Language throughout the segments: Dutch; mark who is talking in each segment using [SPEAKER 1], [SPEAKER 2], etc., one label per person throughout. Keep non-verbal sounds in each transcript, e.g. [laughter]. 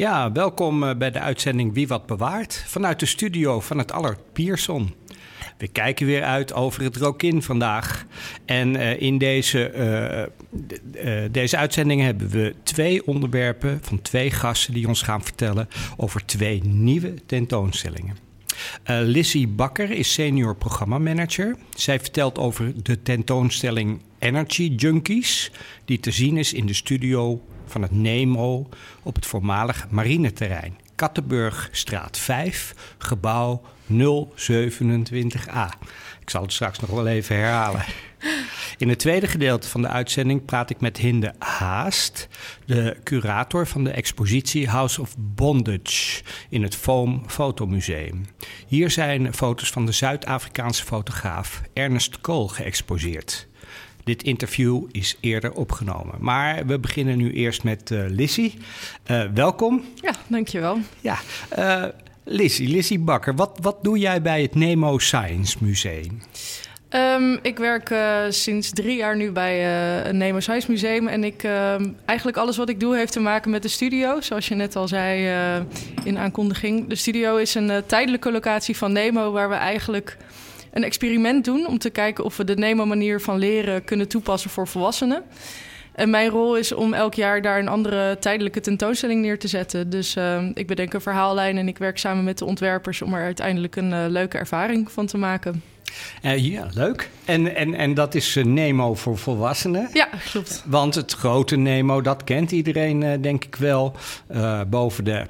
[SPEAKER 1] Ja, welkom eh, bij de uitzending Wie Wat Bewaart vanuit de studio van het Allard Pierson. We kijken weer uit over het Rokin vandaag. En uh, in deze, uh, deze uitzending hebben we twee onderwerpen van twee gasten die ons gaan vertellen over twee nieuwe tentoonstellingen. Lizzie Bakker is senior programmamanager. Zij vertelt over de tentoonstelling Energy Junkies, die te zien is in de studio van het Nemo op het voormalig marineterrein. Kattenburgstraat 5, gebouw 027a. Ik zal het straks nog wel even herhalen. In het tweede gedeelte van de uitzending praat ik met Hinde Haast, de curator van de expositie House of Bondage in het Foam Fotomuseum. Hier zijn foto's van de Zuid-Afrikaanse fotograaf Ernest Kool geëxposeerd. Dit interview is eerder opgenomen. Maar we beginnen nu eerst met uh, Lissy. Uh, welkom.
[SPEAKER 2] Ja, dankjewel.
[SPEAKER 1] Ja, uh, Lissy, Lissy Bakker, wat, wat doe jij bij het Nemo Science Museum?
[SPEAKER 2] Um, ik werk uh, sinds drie jaar nu bij uh, het Nemo Science Museum. En ik, uh, eigenlijk alles wat ik doe heeft te maken met de studio. Zoals je net al zei in aankondiging. De studio is een tijdelijke locatie van Nemo... waar we eigenlijk een experiment doen... om te kijken of we de Nemo-manier van leren kunnen toepassen voor volwassenen. En mijn rol is om elk jaar daar een andere tijdelijke tentoonstelling neer te zetten. Dus uh, ik bedenk een verhaallijn en ik werk samen met de ontwerpers om er uiteindelijk een uh, leuke ervaring van te maken.
[SPEAKER 1] Uh, ja, leuk. En, en, en dat is Nemo voor volwassenen?
[SPEAKER 2] Ja, klopt.
[SPEAKER 1] Want het grote Nemo, dat kent iedereen denk ik wel. boven de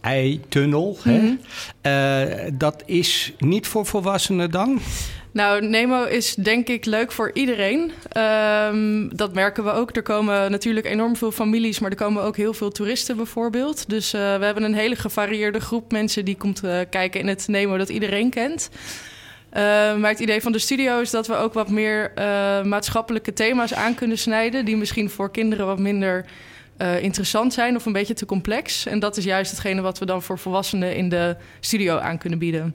[SPEAKER 1] eitunnel. -hmm. hè? dat is niet voor volwassenen dan?
[SPEAKER 2] Nou, Nemo is denk ik leuk voor iedereen. Um, dat merken we ook. Er komen natuurlijk enorm veel families, maar er komen ook heel veel toeristen bijvoorbeeld. Dus uh, we hebben een hele gevarieerde groep mensen die komt uh, kijken in het Nemo dat iedereen kent. Uh, maar het idee van de studio is dat we ook wat meer maatschappelijke thema's aan kunnen snijden, die misschien voor kinderen wat minder interessant zijn of een beetje te complex. En dat is juist hetgene wat we dan voor volwassenen in de studio aan kunnen bieden.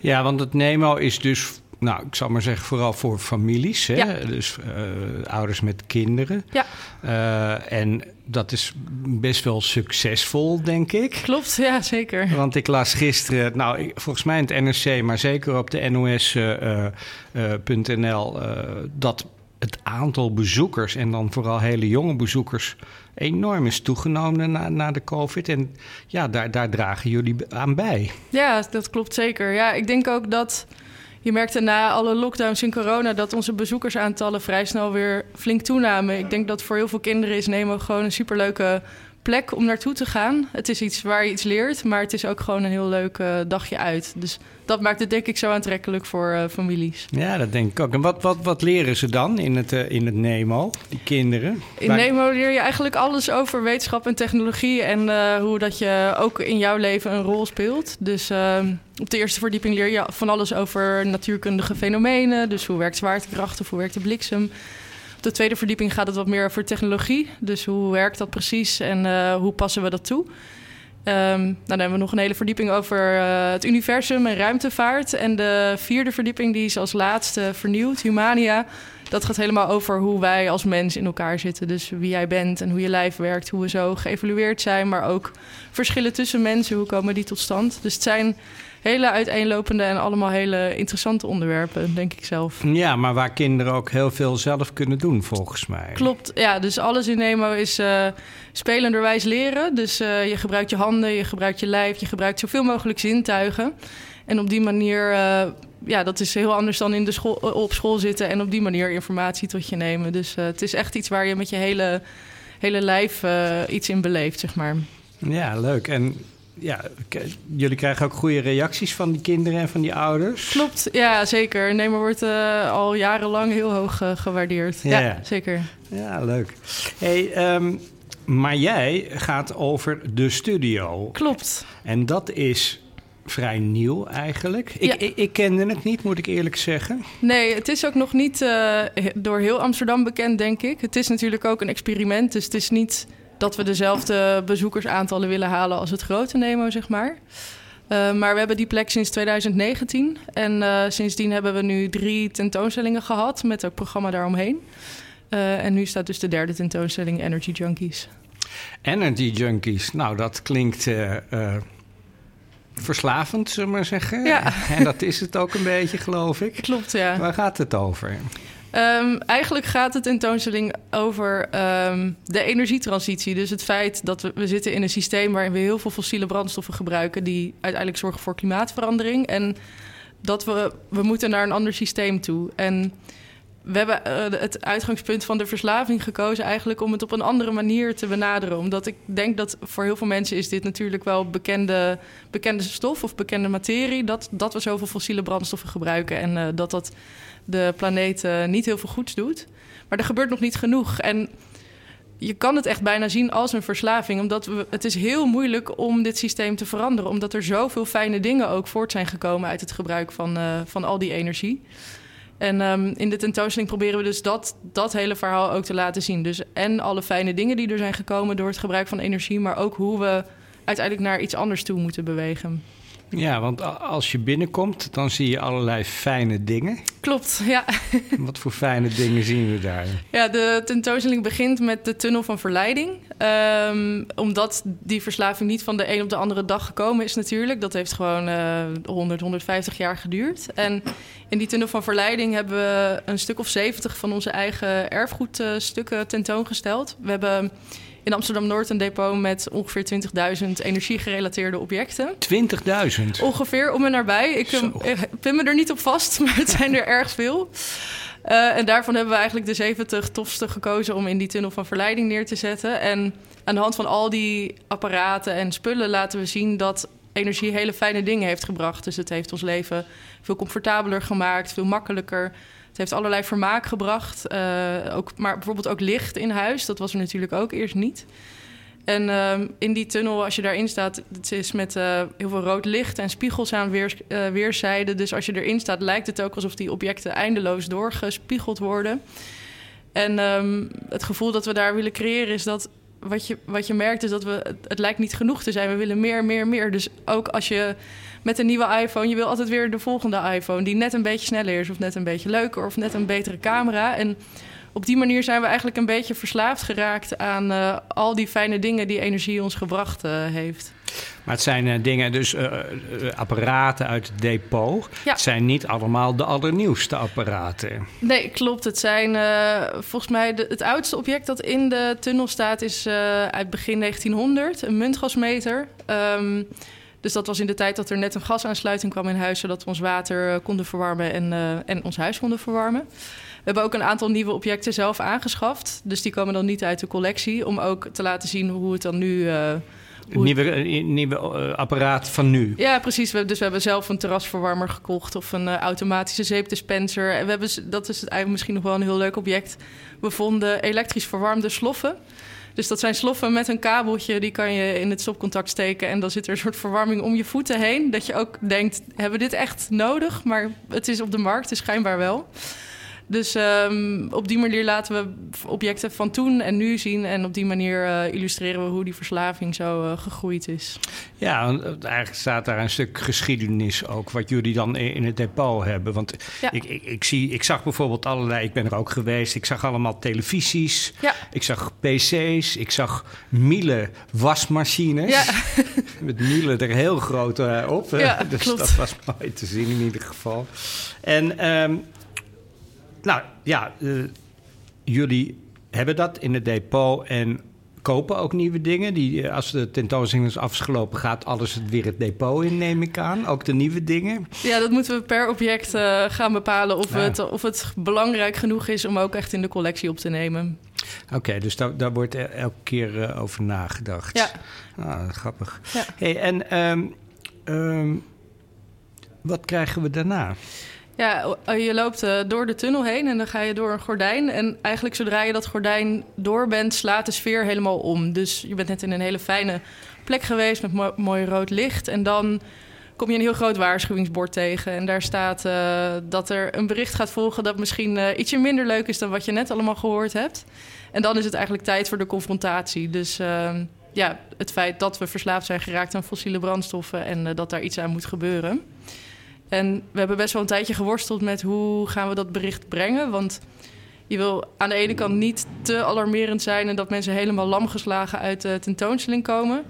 [SPEAKER 1] Ja, want het Nemo is dus nou, ik zal maar zeggen, vooral voor families. Hè? Ja. Dus uh, ouders met kinderen.
[SPEAKER 2] Ja.
[SPEAKER 1] Uh, en dat is best wel succesvol, denk ik.
[SPEAKER 2] Klopt, ja, zeker.
[SPEAKER 1] Want ik las gisteren, nou, volgens mij in het NRC, maar zeker op de NOS.nl, uh, dat het aantal bezoekers, en dan vooral hele jonge bezoekers, enorm is toegenomen na, na de COVID. En ja, daar, daar dragen jullie aan bij.
[SPEAKER 2] Ja, dat klopt zeker. Ja, ik denk ook dat je merkte na alle lockdowns in corona dat onze bezoekersaantallen vrij snel weer flink toenamen. Ik denk dat voor heel veel kinderen is Nemo gewoon een superleuke plek om naartoe te gaan. Het is iets waar je iets leert, maar het is ook gewoon een heel leuk uh, dagje uit. Dus dat maakt het denk ik zo aantrekkelijk voor uh, families.
[SPEAKER 1] Ja, dat denk ik ook. En wat, wat, wat leren ze dan in het, uh, in het Nemo, die kinderen?
[SPEAKER 2] In waar... Nemo leer je eigenlijk alles over wetenschap en technologie... en hoe dat je ook in jouw leven een rol speelt. Dus ehm, op de eerste verdieping leer je van alles over natuurkundige fenomenen. Dus hoe werkt zwaartekracht of hoe werkt de bliksem... De tweede verdieping gaat het wat meer over technologie. Dus hoe werkt dat precies en uh, hoe passen we dat toe? Um, dan hebben we nog een hele verdieping over uh, het universum en ruimtevaart. En de vierde verdieping, die is als laatste vernieuwd, Humania. Dat gaat helemaal over hoe wij als mens in elkaar zitten. Dus wie jij bent en hoe je lijf werkt, hoe we zo geëvolueerd zijn. Maar ook verschillen tussen mensen, hoe komen die tot stand? Dus het zijn hele uiteenlopende en allemaal hele interessante onderwerpen, denk ik zelf.
[SPEAKER 1] Ja, maar waar kinderen ook heel veel zelf kunnen doen, volgens mij.
[SPEAKER 2] Klopt, ja. Dus alles in Nemo is uh, spelenderwijs leren. Dus uh, je gebruikt je handen, je gebruikt je lijf, je gebruikt zoveel mogelijk zintuigen. En op die manier, uh, ja, dat is heel anders dan in de school, op school zitten en op die manier informatie tot je nemen. Dus het is echt iets waar je met je hele, hele lijf iets in beleeft, zeg maar.
[SPEAKER 1] Ja, leuk. En ja, jullie krijgen ook goede reacties van die kinderen en van die ouders.
[SPEAKER 2] Klopt, ja, zeker. Nemer wordt uh, al jarenlang heel hoog uh, gewaardeerd. Ja, ja, zeker.
[SPEAKER 1] Ja, leuk. Hey, um, Maar jij gaat over de studio.
[SPEAKER 2] Klopt.
[SPEAKER 1] En dat is vrij nieuw eigenlijk. Ik,
[SPEAKER 2] Ja.
[SPEAKER 1] ik, ik kende het niet, moet ik eerlijk zeggen.
[SPEAKER 2] Nee, het is ook nog niet eh, door heel Amsterdam bekend, denk ik. Het is natuurlijk ook een experiment, dus het is niet dat we dezelfde bezoekersaantallen willen halen als het grote Nemo, zeg maar. Eh, maar we hebben die plek sinds 2019 en eh, sindsdien hebben we nu drie tentoonstellingen gehad met het programma daaromheen. Eh, en nu staat dus de derde tentoonstelling Energy Junkies.
[SPEAKER 1] Energy Junkies, nou dat klinkt verslavend, zullen we maar zeggen.
[SPEAKER 2] Ja. [laughs]
[SPEAKER 1] En dat is het ook een beetje, geloof ik.
[SPEAKER 2] Klopt, ja.
[SPEAKER 1] Waar gaat het over?
[SPEAKER 2] Ehm, eigenlijk gaat de tentoonstelling over ehm, de energietransitie. Dus het feit dat we, we zitten in een systeem waarin we heel veel fossiele brandstoffen gebruiken... die uiteindelijk zorgen voor klimaatverandering. En dat we, we moeten naar een ander systeem toe. En we hebben eh, het uitgangspunt van de verslaving gekozen... eigenlijk om het op een andere manier te benaderen. Omdat ik denk dat voor heel veel mensen is dit natuurlijk wel bekende, bekende stof... of bekende materie, dat, dat we zoveel fossiele brandstoffen gebruiken... en eh, dat dat de planeet eh, niet heel veel goeds doet. Maar er gebeurt nog niet genoeg. En je kan het echt bijna zien als een verslaving. Omdat we, het is heel moeilijk om dit systeem te veranderen. Omdat er zoveel fijne dingen ook voort zijn gekomen uit het gebruik van, eh, van al die energie. En ehm, in de tentoonstelling proberen we dus dat, dat hele verhaal ook te laten zien. Dus en alle fijne dingen die er zijn gekomen door het gebruik van energie, maar ook hoe we uiteindelijk naar iets anders toe moeten bewegen.
[SPEAKER 1] Ja, want als je binnenkomt, dan zie je allerlei fijne dingen.
[SPEAKER 2] Klopt, ja. [laughs]
[SPEAKER 1] Wat voor fijne dingen zien we daar?
[SPEAKER 2] Ja, de tentoonstelling begint met de tunnel van verleiding. Ehm, omdat die verslaving niet van de een op de andere dag gekomen is natuurlijk. Dat heeft gewoon eh 100, 150 jaar geduurd. En in die tunnel van verleiding hebben we een stuk of 70 van onze eigen erfgoedstukken tentoongesteld. We hebben in Amsterdam-Noord een depot met ongeveer 20.000 energiegerelateerde objecten.
[SPEAKER 1] 20.000.
[SPEAKER 2] Ongeveer om en nabij. Ik eh, ik pin me er niet op vast, [laughs] maar het zijn er erg veel. Eh, en daarvan hebben we eigenlijk de 70 tofste gekozen om in die tunnel van verleiding neer te zetten. En aan de hand van al die apparaten en spullen laten we zien dat energie hele fijne dingen heeft gebracht. Dus het heeft ons leven veel comfortabeler gemaakt, veel makkelijker. Het heeft allerlei vermaak gebracht. eh, ook, maar bijvoorbeeld ook licht in huis. Dat was er natuurlijk ook eerst niet. En ehm, in die tunnel, als je daarin staat, het is met eh, heel veel rood licht en spiegels aan weers, eh, weerszijden. Dus als je erin staat, lijkt het ook alsof die objecten eindeloos doorgespiegeld worden. En ehm, het gevoel dat we daar willen creëren is dat wat je, wat je merkt is dat we, het, het lijkt niet genoeg te zijn. We willen meer, meer, meer. Dus ook als je met een nieuwe iPhone, je wil altijd weer de volgende iPhone die net een beetje sneller is of net een beetje leuker of net een betere camera. En op die manier zijn we eigenlijk een beetje verslaafd geraakt aan eh, al die fijne dingen die energie ons gebracht eh, heeft.
[SPEAKER 1] Maar het zijn eh, dingen, dus apparaten uit het depot.
[SPEAKER 2] Ja.
[SPEAKER 1] Het zijn niet allemaal de allernieuwste apparaten.
[SPEAKER 2] Nee, klopt. Het zijn volgens mij de, het oudste object dat in de tunnel staat is uit begin 1900, een muntgasmeter. Ehm, dus dat was in de tijd dat er net een gasaansluiting kwam in huis, zodat we ons water eh, konden verwarmen en, eh, en ons huis konden verwarmen. We hebben ook een aantal nieuwe objecten zelf aangeschaft. Dus die komen dan niet uit de collectie. Om ook te laten zien hoe het dan nu.
[SPEAKER 1] Een
[SPEAKER 2] hoe-
[SPEAKER 1] nieuwe, nieuwe apparaat van nu.
[SPEAKER 2] ja, precies. We, dus we hebben zelf een terrasverwarmer gekocht of een automatische zeepdispenser. En we hebben, dat is het eigenlijk misschien nog wel een heel leuk object. We vonden elektrisch verwarmde sloffen. Dus dat zijn sloffen met een kabeltje, die kan je in het stopcontact steken. En dan zit er een soort verwarming om je voeten heen. Dat je ook denkt, hebben we dit echt nodig? Maar het is op de markt, dus schijnbaar wel. Dus ehm, op die manier laten we objecten van toen en nu zien. En op die manier eh, illustreren we hoe die verslaving zo eh, gegroeid is.
[SPEAKER 1] Ja, eh, eigenlijk staat daar een stuk geschiedenis ook, wat jullie dan in het depot hebben. Want
[SPEAKER 2] Ja.
[SPEAKER 1] ik, ik, ik, zie, ik zag bijvoorbeeld allerlei, ik ben er ook geweest, ik zag allemaal televisies,
[SPEAKER 2] Ja.
[SPEAKER 1] ik zag PC's, ik zag Miele wasmachines.
[SPEAKER 2] Ja. [laughs]
[SPEAKER 1] Met Miele er heel groot op. [laughs] dus
[SPEAKER 2] klopt.
[SPEAKER 1] dat was mooi te zien in ieder geval. En ehm, nou ja, eh, jullie hebben dat in het depot en kopen ook nieuwe dingen. Die, eh, als de tentoonstelling is afgelopen, gaat alles het weer het depot in, neem ik aan. Ook de nieuwe dingen.
[SPEAKER 2] Ja, dat moeten we per object eh, gaan bepalen of,
[SPEAKER 1] Ja.
[SPEAKER 2] het, of het belangrijk genoeg is om ook echt in de collectie op te nemen.
[SPEAKER 1] Oké, dus daar, daar wordt el- elke keer over nagedacht.
[SPEAKER 2] Ja.
[SPEAKER 1] Ah, grappig.
[SPEAKER 2] Ja.
[SPEAKER 1] Hey, en ehm, ehm, wat krijgen we daarna?
[SPEAKER 2] Ja, je loopt uh, door de tunnel heen en dan ga je door een gordijn. En eigenlijk zodra je dat gordijn door bent, slaat de sfeer helemaal om. Dus je bent net in een hele fijne plek geweest met mo mooi rood licht. En dan kom je een heel groot waarschuwingsbord tegen. En daar staat uh, dat er een bericht gaat volgen dat misschien uh, ietsje minder leuk is dan wat je net allemaal gehoord hebt. En dan is het eigenlijk tijd voor de confrontatie. Dus uh, ja, het feit dat we verslaafd zijn geraakt aan fossiele brandstoffen en dat daar iets aan moet gebeuren. En we hebben best wel een tijdje geworsteld met hoe gaan we dat bericht brengen. Want je wil aan de ene kant niet te alarmerend zijn en dat mensen helemaal lamgeslagen uit de tentoonstelling komen.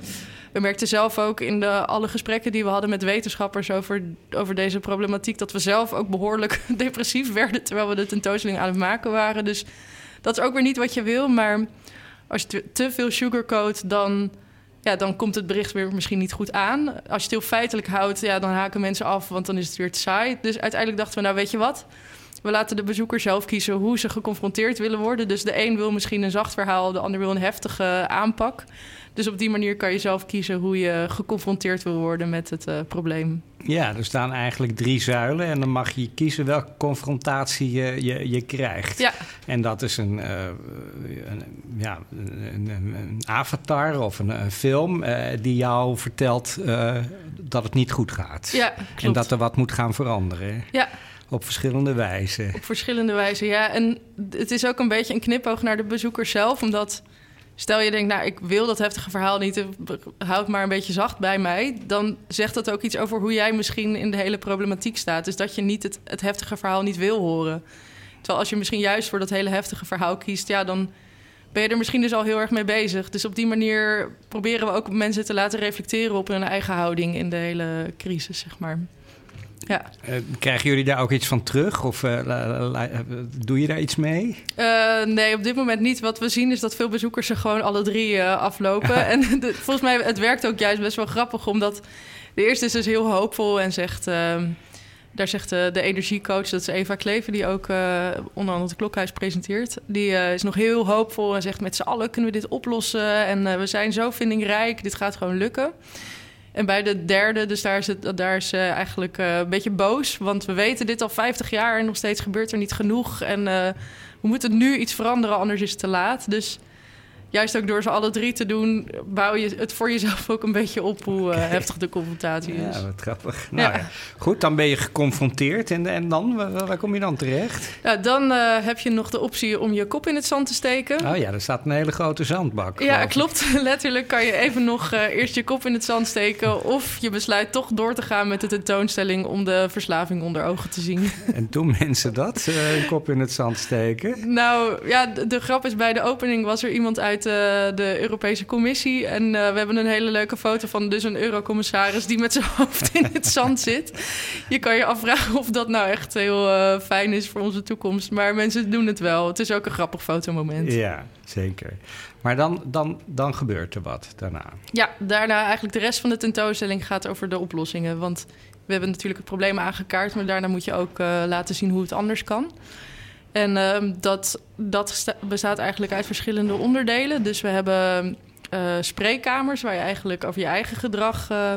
[SPEAKER 2] We merkten zelf ook in de, alle gesprekken die we hadden met wetenschappers over, over deze problematiek, dat we zelf ook behoorlijk [laughs] depressief werden terwijl we de tentoonstelling aan het maken waren. Dus dat is ook weer niet wat je wil. Maar als je te veel sugarcoat, dan ja, dan komt het bericht weer misschien niet goed aan. Als je het heel feitelijk houdt, ja, dan haken mensen af, want dan is het weer te saai. Dus uiteindelijk dachten we, nou weet je wat? We laten de bezoeker zelf kiezen hoe ze geconfronteerd willen worden. Dus de een wil misschien een zacht verhaal, de ander wil een heftige aanpak. Dus op die manier kan je zelf kiezen hoe je geconfronteerd wil worden met het uh, probleem.
[SPEAKER 1] Ja, er staan eigenlijk drie zuilen en dan mag je kiezen welke confrontatie je, je, je krijgt. Ja. En dat is een, uh, een ja, een, een, avatar of een, een film uh, die jou vertelt dat het niet goed gaat. Ja, klopt. En dat er wat moet gaan veranderen. Ja. Op verschillende wijzen.
[SPEAKER 2] Op verschillende wijzen, ja. En het is ook een beetje een knipoog naar de bezoeker zelf, omdat Stel je denkt, nou, ik wil dat heftige verhaal niet, houd maar een beetje zacht bij mij. Dan zegt dat ook iets over hoe jij misschien in de hele problematiek staat. Dus dat je niet het, het heftige verhaal niet wil horen. Terwijl als je misschien juist voor dat hele heftige verhaal kiest, ja, dan ben je er misschien dus al heel erg mee bezig. Dus op die manier proberen we ook mensen te laten reflecteren op hun eigen houding in de hele crisis, zeg maar.
[SPEAKER 1] Ja. Uh, krijgen jullie daar ook iets van terug? Of uh, doe je daar iets mee?
[SPEAKER 2] Uh, nee, op dit moment niet. Wat we zien is dat veel bezoekers er gewoon alle drie aflopen. [laughs] en [laughs] de, volgens mij, het werkt ook juist best wel grappig. Omdat de eerste is dus heel hoopvol en zegt... Ehm, daar zegt de, de, energiecoach, dat is Eva Kleven... die ook onder andere het Klokhuis presenteert. Die is nog heel hoopvol en zegt... met z'n allen kunnen we dit oplossen. En we zijn zo vindingrijk, dit gaat gewoon lukken. En bij de derde, dus daar is, het, daar is eigenlijk uh, een beetje boos. Want we weten dit al 50 jaar en nog steeds gebeurt er niet genoeg. En uh, we moeten nu iets veranderen, anders is het te laat. Dus juist ook door ze alle drie te doen, bouw je het voor jezelf ook een beetje op hoe uh, heftig de confrontatie is.
[SPEAKER 1] Ja, wat grappig. Nou, ja. Goed, dan ben je geconfronteerd en, en dan, waar, kom je dan terecht?
[SPEAKER 2] Ja, dan uh, heb je nog de optie om je kop in het zand te steken.
[SPEAKER 1] Oh ja, er staat een hele grote zandbak.
[SPEAKER 2] Ja, klopt. [laughs] Letterlijk kan je even nog uh, eerst je kop in het zand steken of je besluit toch door te gaan met de tentoonstelling om de verslaving onder ogen te zien. [laughs]
[SPEAKER 1] En doen mensen dat, een kop in het zand steken?
[SPEAKER 2] Nou ja, de, de grap is bij de opening was er iemand uit de, de Europese Commissie. En uh, we hebben een hele leuke foto van dus een eurocommissaris die met zijn [laughs] hoofd in het zand zit. Je kan je afvragen of dat nou echt heel uh, fijn is voor onze toekomst. Maar mensen doen het wel. Het is ook een grappig fotomoment.
[SPEAKER 1] Ja, zeker. Maar dan, dan, dan gebeurt er wat daarna.
[SPEAKER 2] Ja, daarna eigenlijk de rest van de tentoonstelling gaat over de oplossingen. Want we hebben natuurlijk het probleem aangekaart, maar daarna moet je ook laten zien hoe het anders kan. En uh, dat, dat bestaat eigenlijk uit verschillende onderdelen. Dus we hebben uh, spreekkamers waar je eigenlijk over je eigen gedrag uh,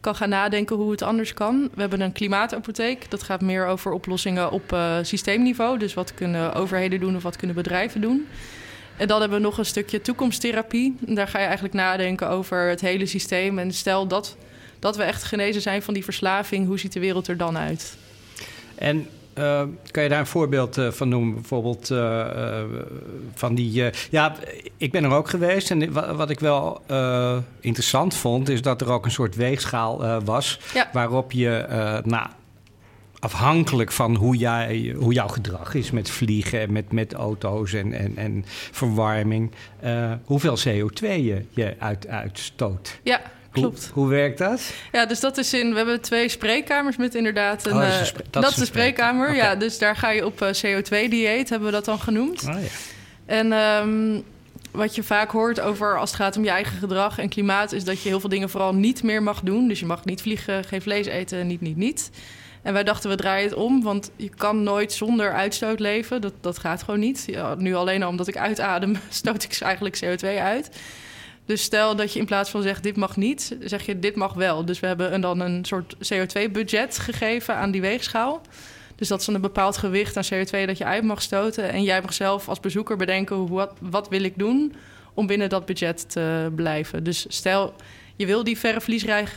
[SPEAKER 2] kan gaan nadenken hoe het anders kan. We hebben een klimaatapotheek. Dat gaat meer over oplossingen op uh, systeemniveau. Dus wat kunnen overheden doen of wat kunnen bedrijven doen. En dan hebben we nog een stukje toekomsttherapie. Daar ga je eigenlijk nadenken over het hele systeem. En stel dat, dat we echt genezen zijn van die verslaving, hoe ziet de wereld er dan uit?
[SPEAKER 1] En uh, kan je daar een voorbeeld uh, van noemen? Bijvoorbeeld uh, van die. ja, ik ben er ook geweest. En wat, ik wel interessant vond, is dat er ook een soort weegschaal was. Ja. Waarop je. nou, afhankelijk van hoe, jij, hoe jouw gedrag is met vliegen, met, met auto's en, en, en verwarming, hoeveel CO2 je, je uit, uitstoot.
[SPEAKER 2] Ja, Klopt.
[SPEAKER 1] Hoe, werkt dat?
[SPEAKER 2] Ja, dus dat is in. We hebben twee spreekkamers met inderdaad. Een, oh, dat is, dat dat is de spreekkamer. Ja, dus daar ga je op uh, CO2-dieet, hebben we dat dan genoemd. Oh, ja. En um, wat je vaak hoort over als het gaat om je eigen gedrag en klimaat, is dat je heel veel dingen vooral niet meer mag doen. Dus je mag niet vliegen, geen vlees eten, niet, niet, niet. En wij dachten, we draaien het om, want je kan nooit zonder uitstoot leven. Dat, dat gaat gewoon niet. Ja, nu alleen al omdat ik uitadem, [laughs] stoot ik eigenlijk CO2 uit. Dus stel dat je in plaats van zegt dit mag niet, zeg je dit mag wel. Dus we hebben dan een soort CO2-budget gegeven aan die weegschaal. Dus dat is dan een bepaald gewicht aan CO2 dat je uit mag stoten. En jij mag zelf als bezoeker bedenken wat, wat wil ik doen om binnen dat budget te blijven. Dus stel je wil die verre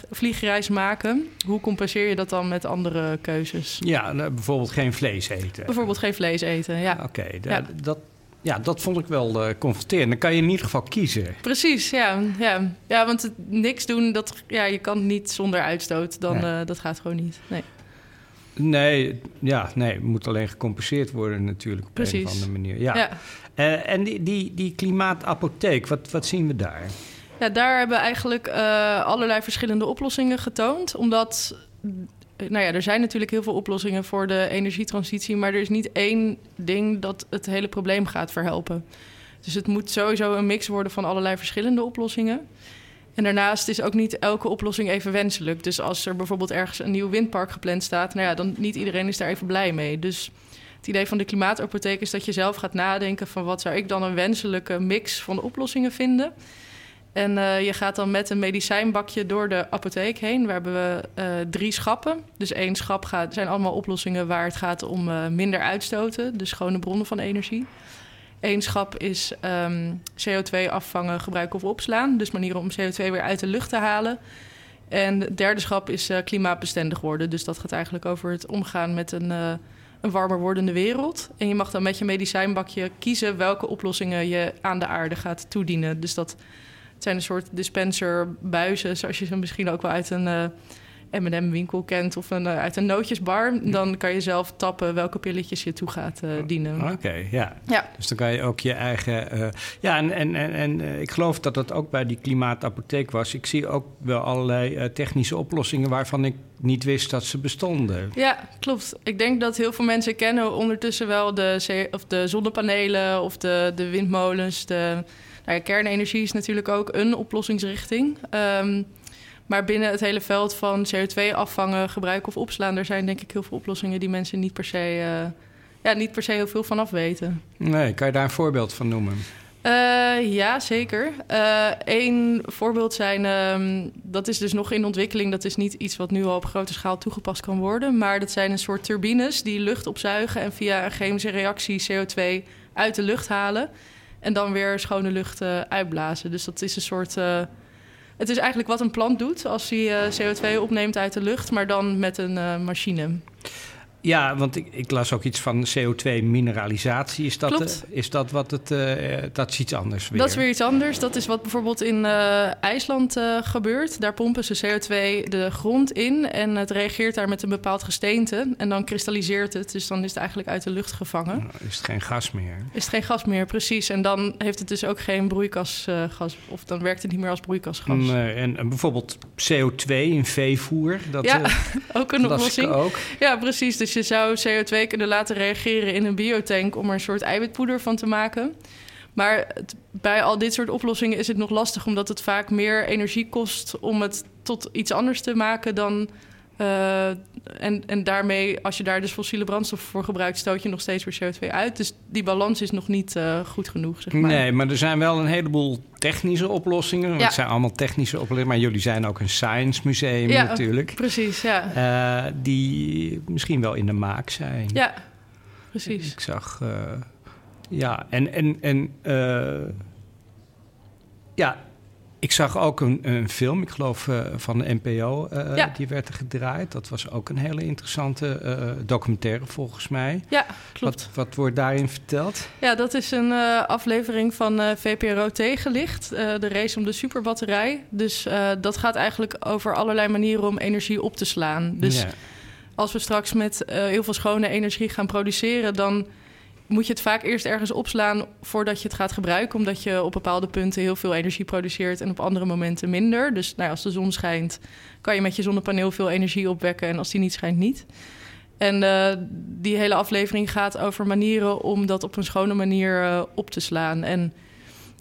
[SPEAKER 2] vliegreis maken. Hoe compenseer je dat dan met andere keuzes?
[SPEAKER 1] Ja, nou, bijvoorbeeld geen vlees eten.
[SPEAKER 2] Bijvoorbeeld geen vlees eten, ja.
[SPEAKER 1] Oké, ja. dat, ja, dat vond ik wel uh, confronterend. Dan kan je in ieder geval kiezen.
[SPEAKER 2] Precies, ja. Ja, ja want het, niks doen, dat, ja, je kan niet zonder uitstoot. Dan, uh, dat gaat gewoon niet. Nee.
[SPEAKER 1] Nee, ja, nee, het moet alleen gecompenseerd worden natuurlijk op Precies. een of andere manier. Ja. ja. Uh, en die, die, die klimaatapotheek, wat, wat zien we daar?
[SPEAKER 2] Ja, daar hebben we eigenlijk allerlei verschillende oplossingen getoond. Omdat, nou ja, er zijn natuurlijk heel veel oplossingen voor de energietransitie, maar er is niet één ding dat het hele probleem gaat verhelpen. Dus het moet sowieso een mix worden van allerlei verschillende oplossingen. En daarnaast is ook niet elke oplossing even wenselijk. Dus als er bijvoorbeeld ergens een nieuw windpark gepland staat, nou ja, dan niet iedereen is daar even blij mee. Dus het idee van de klimaatapotheek is dat je zelf gaat nadenken van wat zou ik dan een wenselijke mix van oplossingen vinden. En uh, je gaat dan met een medicijnbakje door de apotheek heen. Waar hebben we uh, drie schappen. Dus één schap gaat, zijn allemaal oplossingen waar het gaat om uh, minder uitstoten. Dus schone bronnen van energie. Eén schap is um, CO2 afvangen, gebruiken of opslaan. Dus manieren om CO2 weer uit de lucht te halen. En de derde schap is klimaatbestendig worden. Dus dat gaat eigenlijk over het omgaan met een, een warmer wordende wereld. En je mag dan met je medicijnbakje kiezen welke oplossingen je aan de aarde gaat toedienen. Dus dat het zijn een soort dispenserbuizen, zoals je ze misschien ook wel uit een uh, M&M winkel kent of een, uh, uit een nootjesbar. Dan kan je zelf tappen welke pilletjes je toe gaat uh, dienen.
[SPEAKER 1] Oké, ja. ja. Dus dan kan je ook je eigen... ja, en, en, en, en ik geloof dat dat ook bij die klimaatapotheek was. Ik zie ook wel allerlei technische oplossingen waarvan ik niet wist dat ze bestonden.
[SPEAKER 2] Ja, klopt. Ik denk dat heel veel mensen kennen ondertussen wel de, of de zonnepanelen of de, de windmolens, de nou ja, kernenergie is natuurlijk ook een oplossingsrichting. Um, maar binnen het hele veld van CO2 afvangen, gebruiken of opslaan, er zijn denk ik heel veel oplossingen die mensen niet per se, uh, ja, niet per se heel veel van af weten.
[SPEAKER 1] Nee, kan je daar een voorbeeld van noemen?
[SPEAKER 2] Uh, ja, zeker. Eén uh, voorbeeld zijn, um, dat is dus nog in ontwikkeling. Dat is niet iets wat nu al op grote schaal toegepast kan worden. Maar dat zijn een soort turbines die lucht opzuigen en via een chemische reactie CO2 uit de lucht halen. En dan weer schone lucht uitblazen. Dus dat is een soort. Uh, het is eigenlijk wat een plant doet als hij uh, CO2 opneemt uit de lucht, maar dan met een machine.
[SPEAKER 1] Ja, want ik, ik, las ook iets van CO2-mineralisatie. Is dat, uh, is dat wat het... Uh, dat is iets anders weer?
[SPEAKER 2] Dat is weer iets anders. Dat is wat bijvoorbeeld in uh, IJsland gebeurt. Daar pompen ze CO2 de grond in en het reageert daar met een bepaald gesteente. En dan kristalliseert het, dus dan is het eigenlijk uit de lucht gevangen. Nou,
[SPEAKER 1] is het geen gas meer?
[SPEAKER 2] Is het geen gas meer, precies. En dan heeft het dus ook geen broeikasgas, of dan werkt het niet meer als broeikasgas.
[SPEAKER 1] En, en, bijvoorbeeld CO2 in veevoer?
[SPEAKER 2] Dat, ja, [laughs] ook een oplossing. Ook. Ja, precies. Dus je zou CO2 kunnen laten reageren in een biotank om er een soort eiwitpoeder van te maken. Maar bij al dit soort oplossingen is het nog lastig, omdat het vaak meer energie kost om het tot iets anders te maken dan. Uh, en, en daarmee, als je daar dus fossiele brandstof voor gebruikt, stoot je nog steeds weer CO2 uit. Dus die balans is nog niet uh, goed genoeg. Zeg maar.
[SPEAKER 1] Nee, maar er zijn wel een heleboel technische oplossingen. Want Het zijn allemaal technische oplossingen, maar jullie zijn ook een science museum
[SPEAKER 2] ja,
[SPEAKER 1] natuurlijk.
[SPEAKER 2] Precies, ja.
[SPEAKER 1] Uh, die misschien wel in de maak zijn.
[SPEAKER 2] Ja, precies.
[SPEAKER 1] Ik zag, ja, en, en, en ja, ik zag ook een, een film, ik geloof uh, van de NPO, uh, ja. die werd er gedraaid. Dat was ook een hele interessante uh, documentaire volgens mij.
[SPEAKER 2] Ja, klopt.
[SPEAKER 1] Wat, wat, wordt daarin verteld?
[SPEAKER 2] Ja, dat is een aflevering van VPRO Tegenlicht, de race om de superbatterij. Dus dat gaat eigenlijk over allerlei manieren om energie op te slaan. Dus ja. als we straks met heel veel schone energie gaan produceren, dan moet je het vaak eerst ergens opslaan voordat je het gaat gebruiken. Omdat je op bepaalde punten heel veel energie produceert en op andere momenten minder. Dus nou ja, als de zon schijnt, kan je met je zonnepaneel veel energie opwekken. En als die niet schijnt, niet. En uh, die hele aflevering gaat over manieren om dat op een schone manier uh, op te slaan. En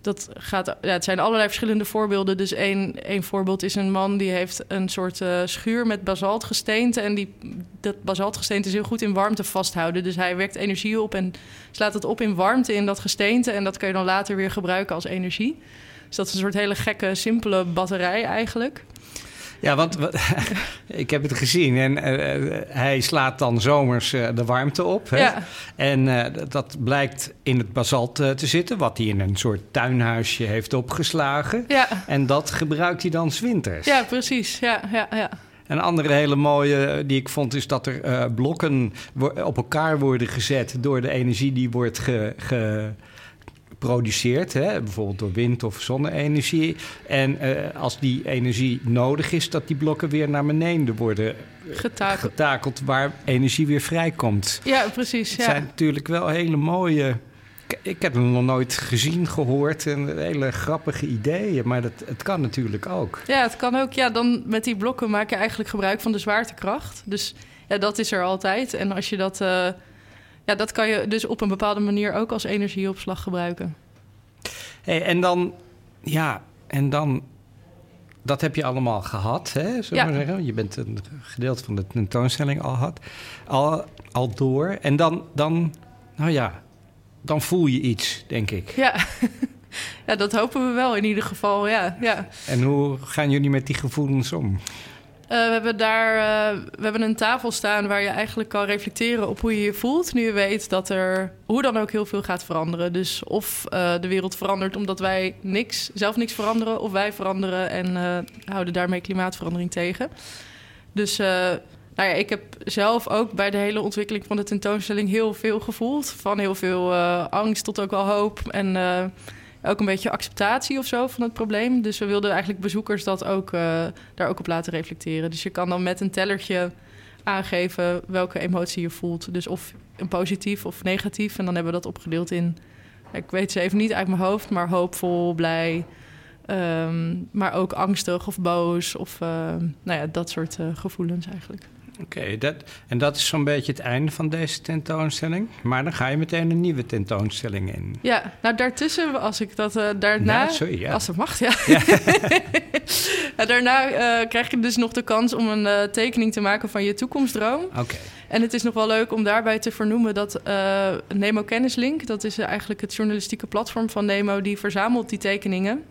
[SPEAKER 2] dat gaat, ja, het zijn allerlei verschillende voorbeelden. Dus één, één voorbeeld is een man die heeft een soort uh, schuur met basaltgesteente. En die, dat basaltgesteente is heel goed in warmte vasthouden. Dus hij wekt energie op en slaat het op in warmte in dat gesteente. En dat kun je dan later weer gebruiken als energie. Dus dat is een soort hele gekke, simpele batterij eigenlijk.
[SPEAKER 1] Ja, want [laughs] ik heb het gezien en uh, hij slaat dan zomers uh, de warmte op. Hè?
[SPEAKER 2] Ja.
[SPEAKER 1] En uh, dat blijkt in het basalt te zitten, wat hij in een soort tuinhuisje heeft opgeslagen.
[SPEAKER 2] Ja.
[SPEAKER 1] En dat gebruikt hij dan zwinters.
[SPEAKER 2] Ja, precies. Ja, ja, ja.
[SPEAKER 1] Een andere hele mooie die ik vond is dat er blokken op elkaar worden gezet door de energie die wordt ge, ge produceert, hè, bijvoorbeeld door wind- of zonne-energie. En uh, als die energie nodig is, dat die blokken weer naar beneden worden
[SPEAKER 2] getakeld,
[SPEAKER 1] getakeld waar energie weer vrijkomt.
[SPEAKER 2] Ja, precies. Ja.
[SPEAKER 1] Het zijn natuurlijk wel hele mooie. Ik heb hem nog nooit gezien, gehoord en hele grappige ideeën, maar dat, het kan natuurlijk ook.
[SPEAKER 2] Ja, het kan ook. Ja, dan met die blokken maak je eigenlijk gebruik van de zwaartekracht. Dus ja, dat is er altijd. En als je dat. Uh, ja, dat kan je dus op een bepaalde manier ook als energieopslag gebruiken.
[SPEAKER 1] Hey, en dan, ja, en dan, dat heb je allemaal gehad, hè, zullen we zeggen. Je bent een gedeelte van de tentoonstelling al gehad, al, al door. En dan, dan, nou ja, dan voel je iets, denk ik.
[SPEAKER 2] Ja. [laughs] ja, dat hopen we wel in ieder geval, ja. ja.
[SPEAKER 1] En hoe gaan jullie met die gevoelens om?
[SPEAKER 2] Uh, we hebben daar uh, we hebben een tafel staan waar je eigenlijk kan reflecteren op hoe je je voelt. Nu je weet dat er hoe dan ook heel veel gaat veranderen. Dus of uh, de wereld verandert omdat wij niks, zelf niks veranderen, of wij veranderen en houden daarmee klimaatverandering tegen. Dus nou ja, ik heb zelf ook bij de hele ontwikkeling van de tentoonstelling heel veel gevoeld. Van heel veel angst tot ook wel hoop. En ook een beetje acceptatie of zo van het probleem. Dus we wilden eigenlijk bezoekers dat ook, uh, daar ook op laten reflecteren. Dus je kan dan met een tellertje aangeven welke emotie je voelt. Dus of een positief of negatief. En dan hebben we dat opgedeeld in, ik weet ze even niet uit mijn hoofd, maar hoopvol, blij. Um, maar ook angstig of boos of uh, nou ja, dat soort uh, gevoelens eigenlijk.
[SPEAKER 1] Oké, dat, en dat is zo'n beetje het einde van deze tentoonstelling. Maar dan ga je meteen een nieuwe tentoonstelling in.
[SPEAKER 2] Ja, nou daartussen, als ik dat uh, daarna...
[SPEAKER 1] Nou, sorry, ja.
[SPEAKER 2] Als het mag, ja. ja. [laughs] ja daarna uh, krijg je dus nog de kans om een uh, tekening te maken van je toekomstdroom.
[SPEAKER 1] Oké.
[SPEAKER 2] En het is nog wel leuk om daarbij te vernoemen dat Nemo Kennislink... dat is eigenlijk het journalistieke platform van Nemo... die verzamelt die tekeningen...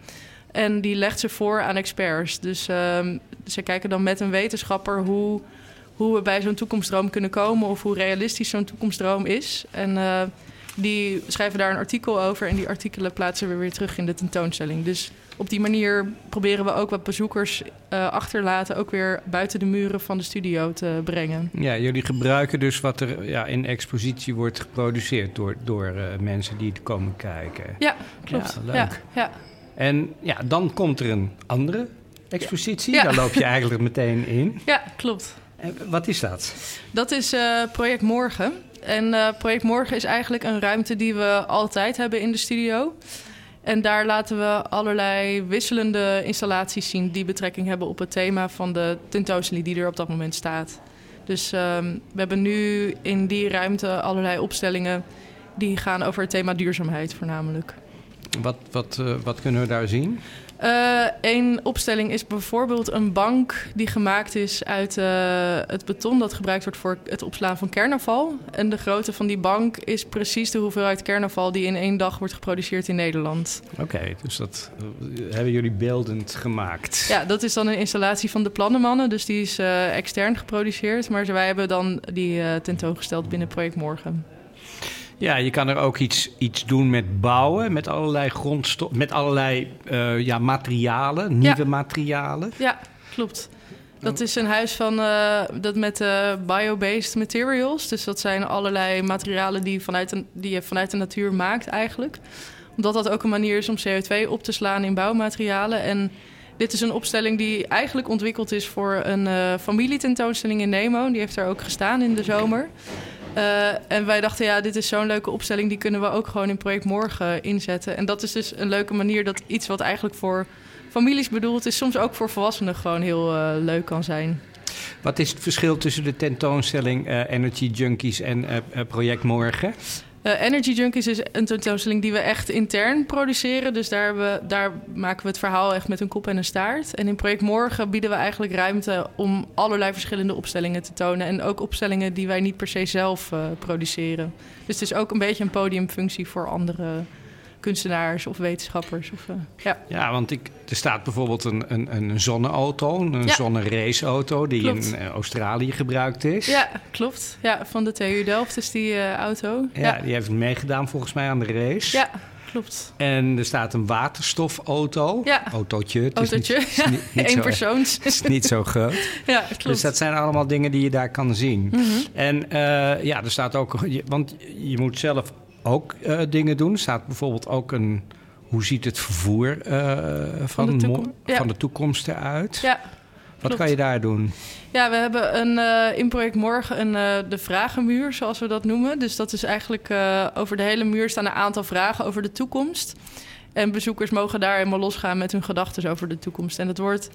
[SPEAKER 2] En die legt ze voor aan experts. Dus ehm, ze kijken dan met een wetenschapper hoe hoe we bij zo'n toekomstdroom kunnen komen of hoe realistisch zo'n toekomstdroom is. En uh, die schrijven daar een artikel over en die artikelen plaatsen we weer terug in de tentoonstelling. Dus op die manier proberen we ook wat bezoekers uh, achterlaten, ook weer buiten de muren van de studio te brengen.
[SPEAKER 1] Ja, jullie gebruiken dus wat er ja, in expositie wordt geproduceerd door, door uh, mensen die komen kijken.
[SPEAKER 2] Ja, klopt.
[SPEAKER 1] Ja, leuk.
[SPEAKER 2] Ja, ja.
[SPEAKER 1] En ja, dan komt er een andere expositie. Ja. Daar loop je eigenlijk meteen in.
[SPEAKER 2] Ja, klopt.
[SPEAKER 1] Wat is dat?
[SPEAKER 2] Dat is uh, Project Morgen. En uh, Project Morgen is eigenlijk een ruimte die we altijd hebben in de studio. En daar laten we allerlei wisselende installaties zien die betrekking hebben op het thema van de tentoonstelling die er op dat moment staat. Dus um, we hebben nu in die ruimte allerlei opstellingen die gaan over het thema duurzaamheid voornamelijk.
[SPEAKER 1] Wat, wat, uh, wat kunnen we daar zien?
[SPEAKER 2] Uh, een opstelling is bijvoorbeeld een bank die gemaakt is uit uh, het beton dat gebruikt wordt voor het opslaan van kernafval. En de grootte van die bank is precies de hoeveelheid kernafval die in één dag wordt geproduceerd in Nederland.
[SPEAKER 1] Oké, okay, dus dat uh, hebben jullie beeldend gemaakt.
[SPEAKER 2] Ja, dat is dan een installatie van de Plannenmannen, dus die is extern geproduceerd. Maar wij hebben dan die tentoongesteld binnen Project Morgen.
[SPEAKER 1] Ja, je kan er ook iets, iets doen met bouwen, met allerlei grondstoffen, met allerlei uh, ja, materialen, nieuwe
[SPEAKER 2] ja.
[SPEAKER 1] materialen.
[SPEAKER 2] Ja, klopt. Dat is een huis van, uh, dat met uh, biobased materials. Dus dat zijn allerlei materialen die, vanuit een, die je vanuit de natuur maakt eigenlijk. Omdat dat ook een manier is om CO2 op te slaan in bouwmaterialen. En dit is een opstelling die eigenlijk ontwikkeld is voor een uh, familietentoonstelling in Nemo. Die heeft daar ook gestaan in de zomer. Uh, en wij dachten, ja, dit is zo'n leuke opstelling, die kunnen we ook gewoon in Project Morgen inzetten. En dat is dus een leuke manier dat iets wat eigenlijk voor families bedoeld is, soms ook voor volwassenen gewoon heel uh, leuk kan zijn.
[SPEAKER 1] Wat is het verschil tussen de tentoonstelling uh, Energy Junkies en Project Morgen?
[SPEAKER 2] Uh, Energy Junkies is een tentoonstelling die we echt intern produceren. Dus daar, we, daar maken we het verhaal echt met een kop en een staart. En in Project Morgen bieden we eigenlijk ruimte om allerlei verschillende opstellingen te tonen. En ook opstellingen die wij niet per se zelf uh, produceren. Dus het is ook een beetje een podiumfunctie voor andere kunstenaars of wetenschappers. Of, ja.
[SPEAKER 1] ja, want ik, er staat bijvoorbeeld een, een, een zonneauto, een ja. zonneraceauto die in Australië gebruikt is.
[SPEAKER 2] Ja, klopt. Ja, van de TU Delft is die auto.
[SPEAKER 1] Ja, ja, die heeft meegedaan volgens mij aan de race.
[SPEAKER 2] Ja, klopt.
[SPEAKER 1] En er staat een waterstofauto.
[SPEAKER 2] Ja.
[SPEAKER 1] Autootje. Het
[SPEAKER 2] Autootje. Is niet, niet, [laughs] Eén persoons.
[SPEAKER 1] Het is niet zo groot. [laughs]
[SPEAKER 2] ja, klopt.
[SPEAKER 1] Dus dat zijn allemaal dingen die je daar kan zien.
[SPEAKER 2] Mhm.
[SPEAKER 1] En uh, ja, er staat ook... Want je moet zelf ook uh, dingen doen. Staat bijvoorbeeld ook een... Hoe ziet het vervoer uh, van, van, de toekomst, ja. van de toekomst eruit?
[SPEAKER 2] Ja,
[SPEAKER 1] Wat Klopt. kan je daar doen?
[SPEAKER 2] Ja, we hebben een, uh, in project Morgen een, uh, de vragenmuur, zoals we dat noemen. Dus dat is eigenlijk uh, over de hele muur staan een aantal vragen over de toekomst. En bezoekers mogen daar helemaal losgaan met hun gedachten over de toekomst. En het wordt,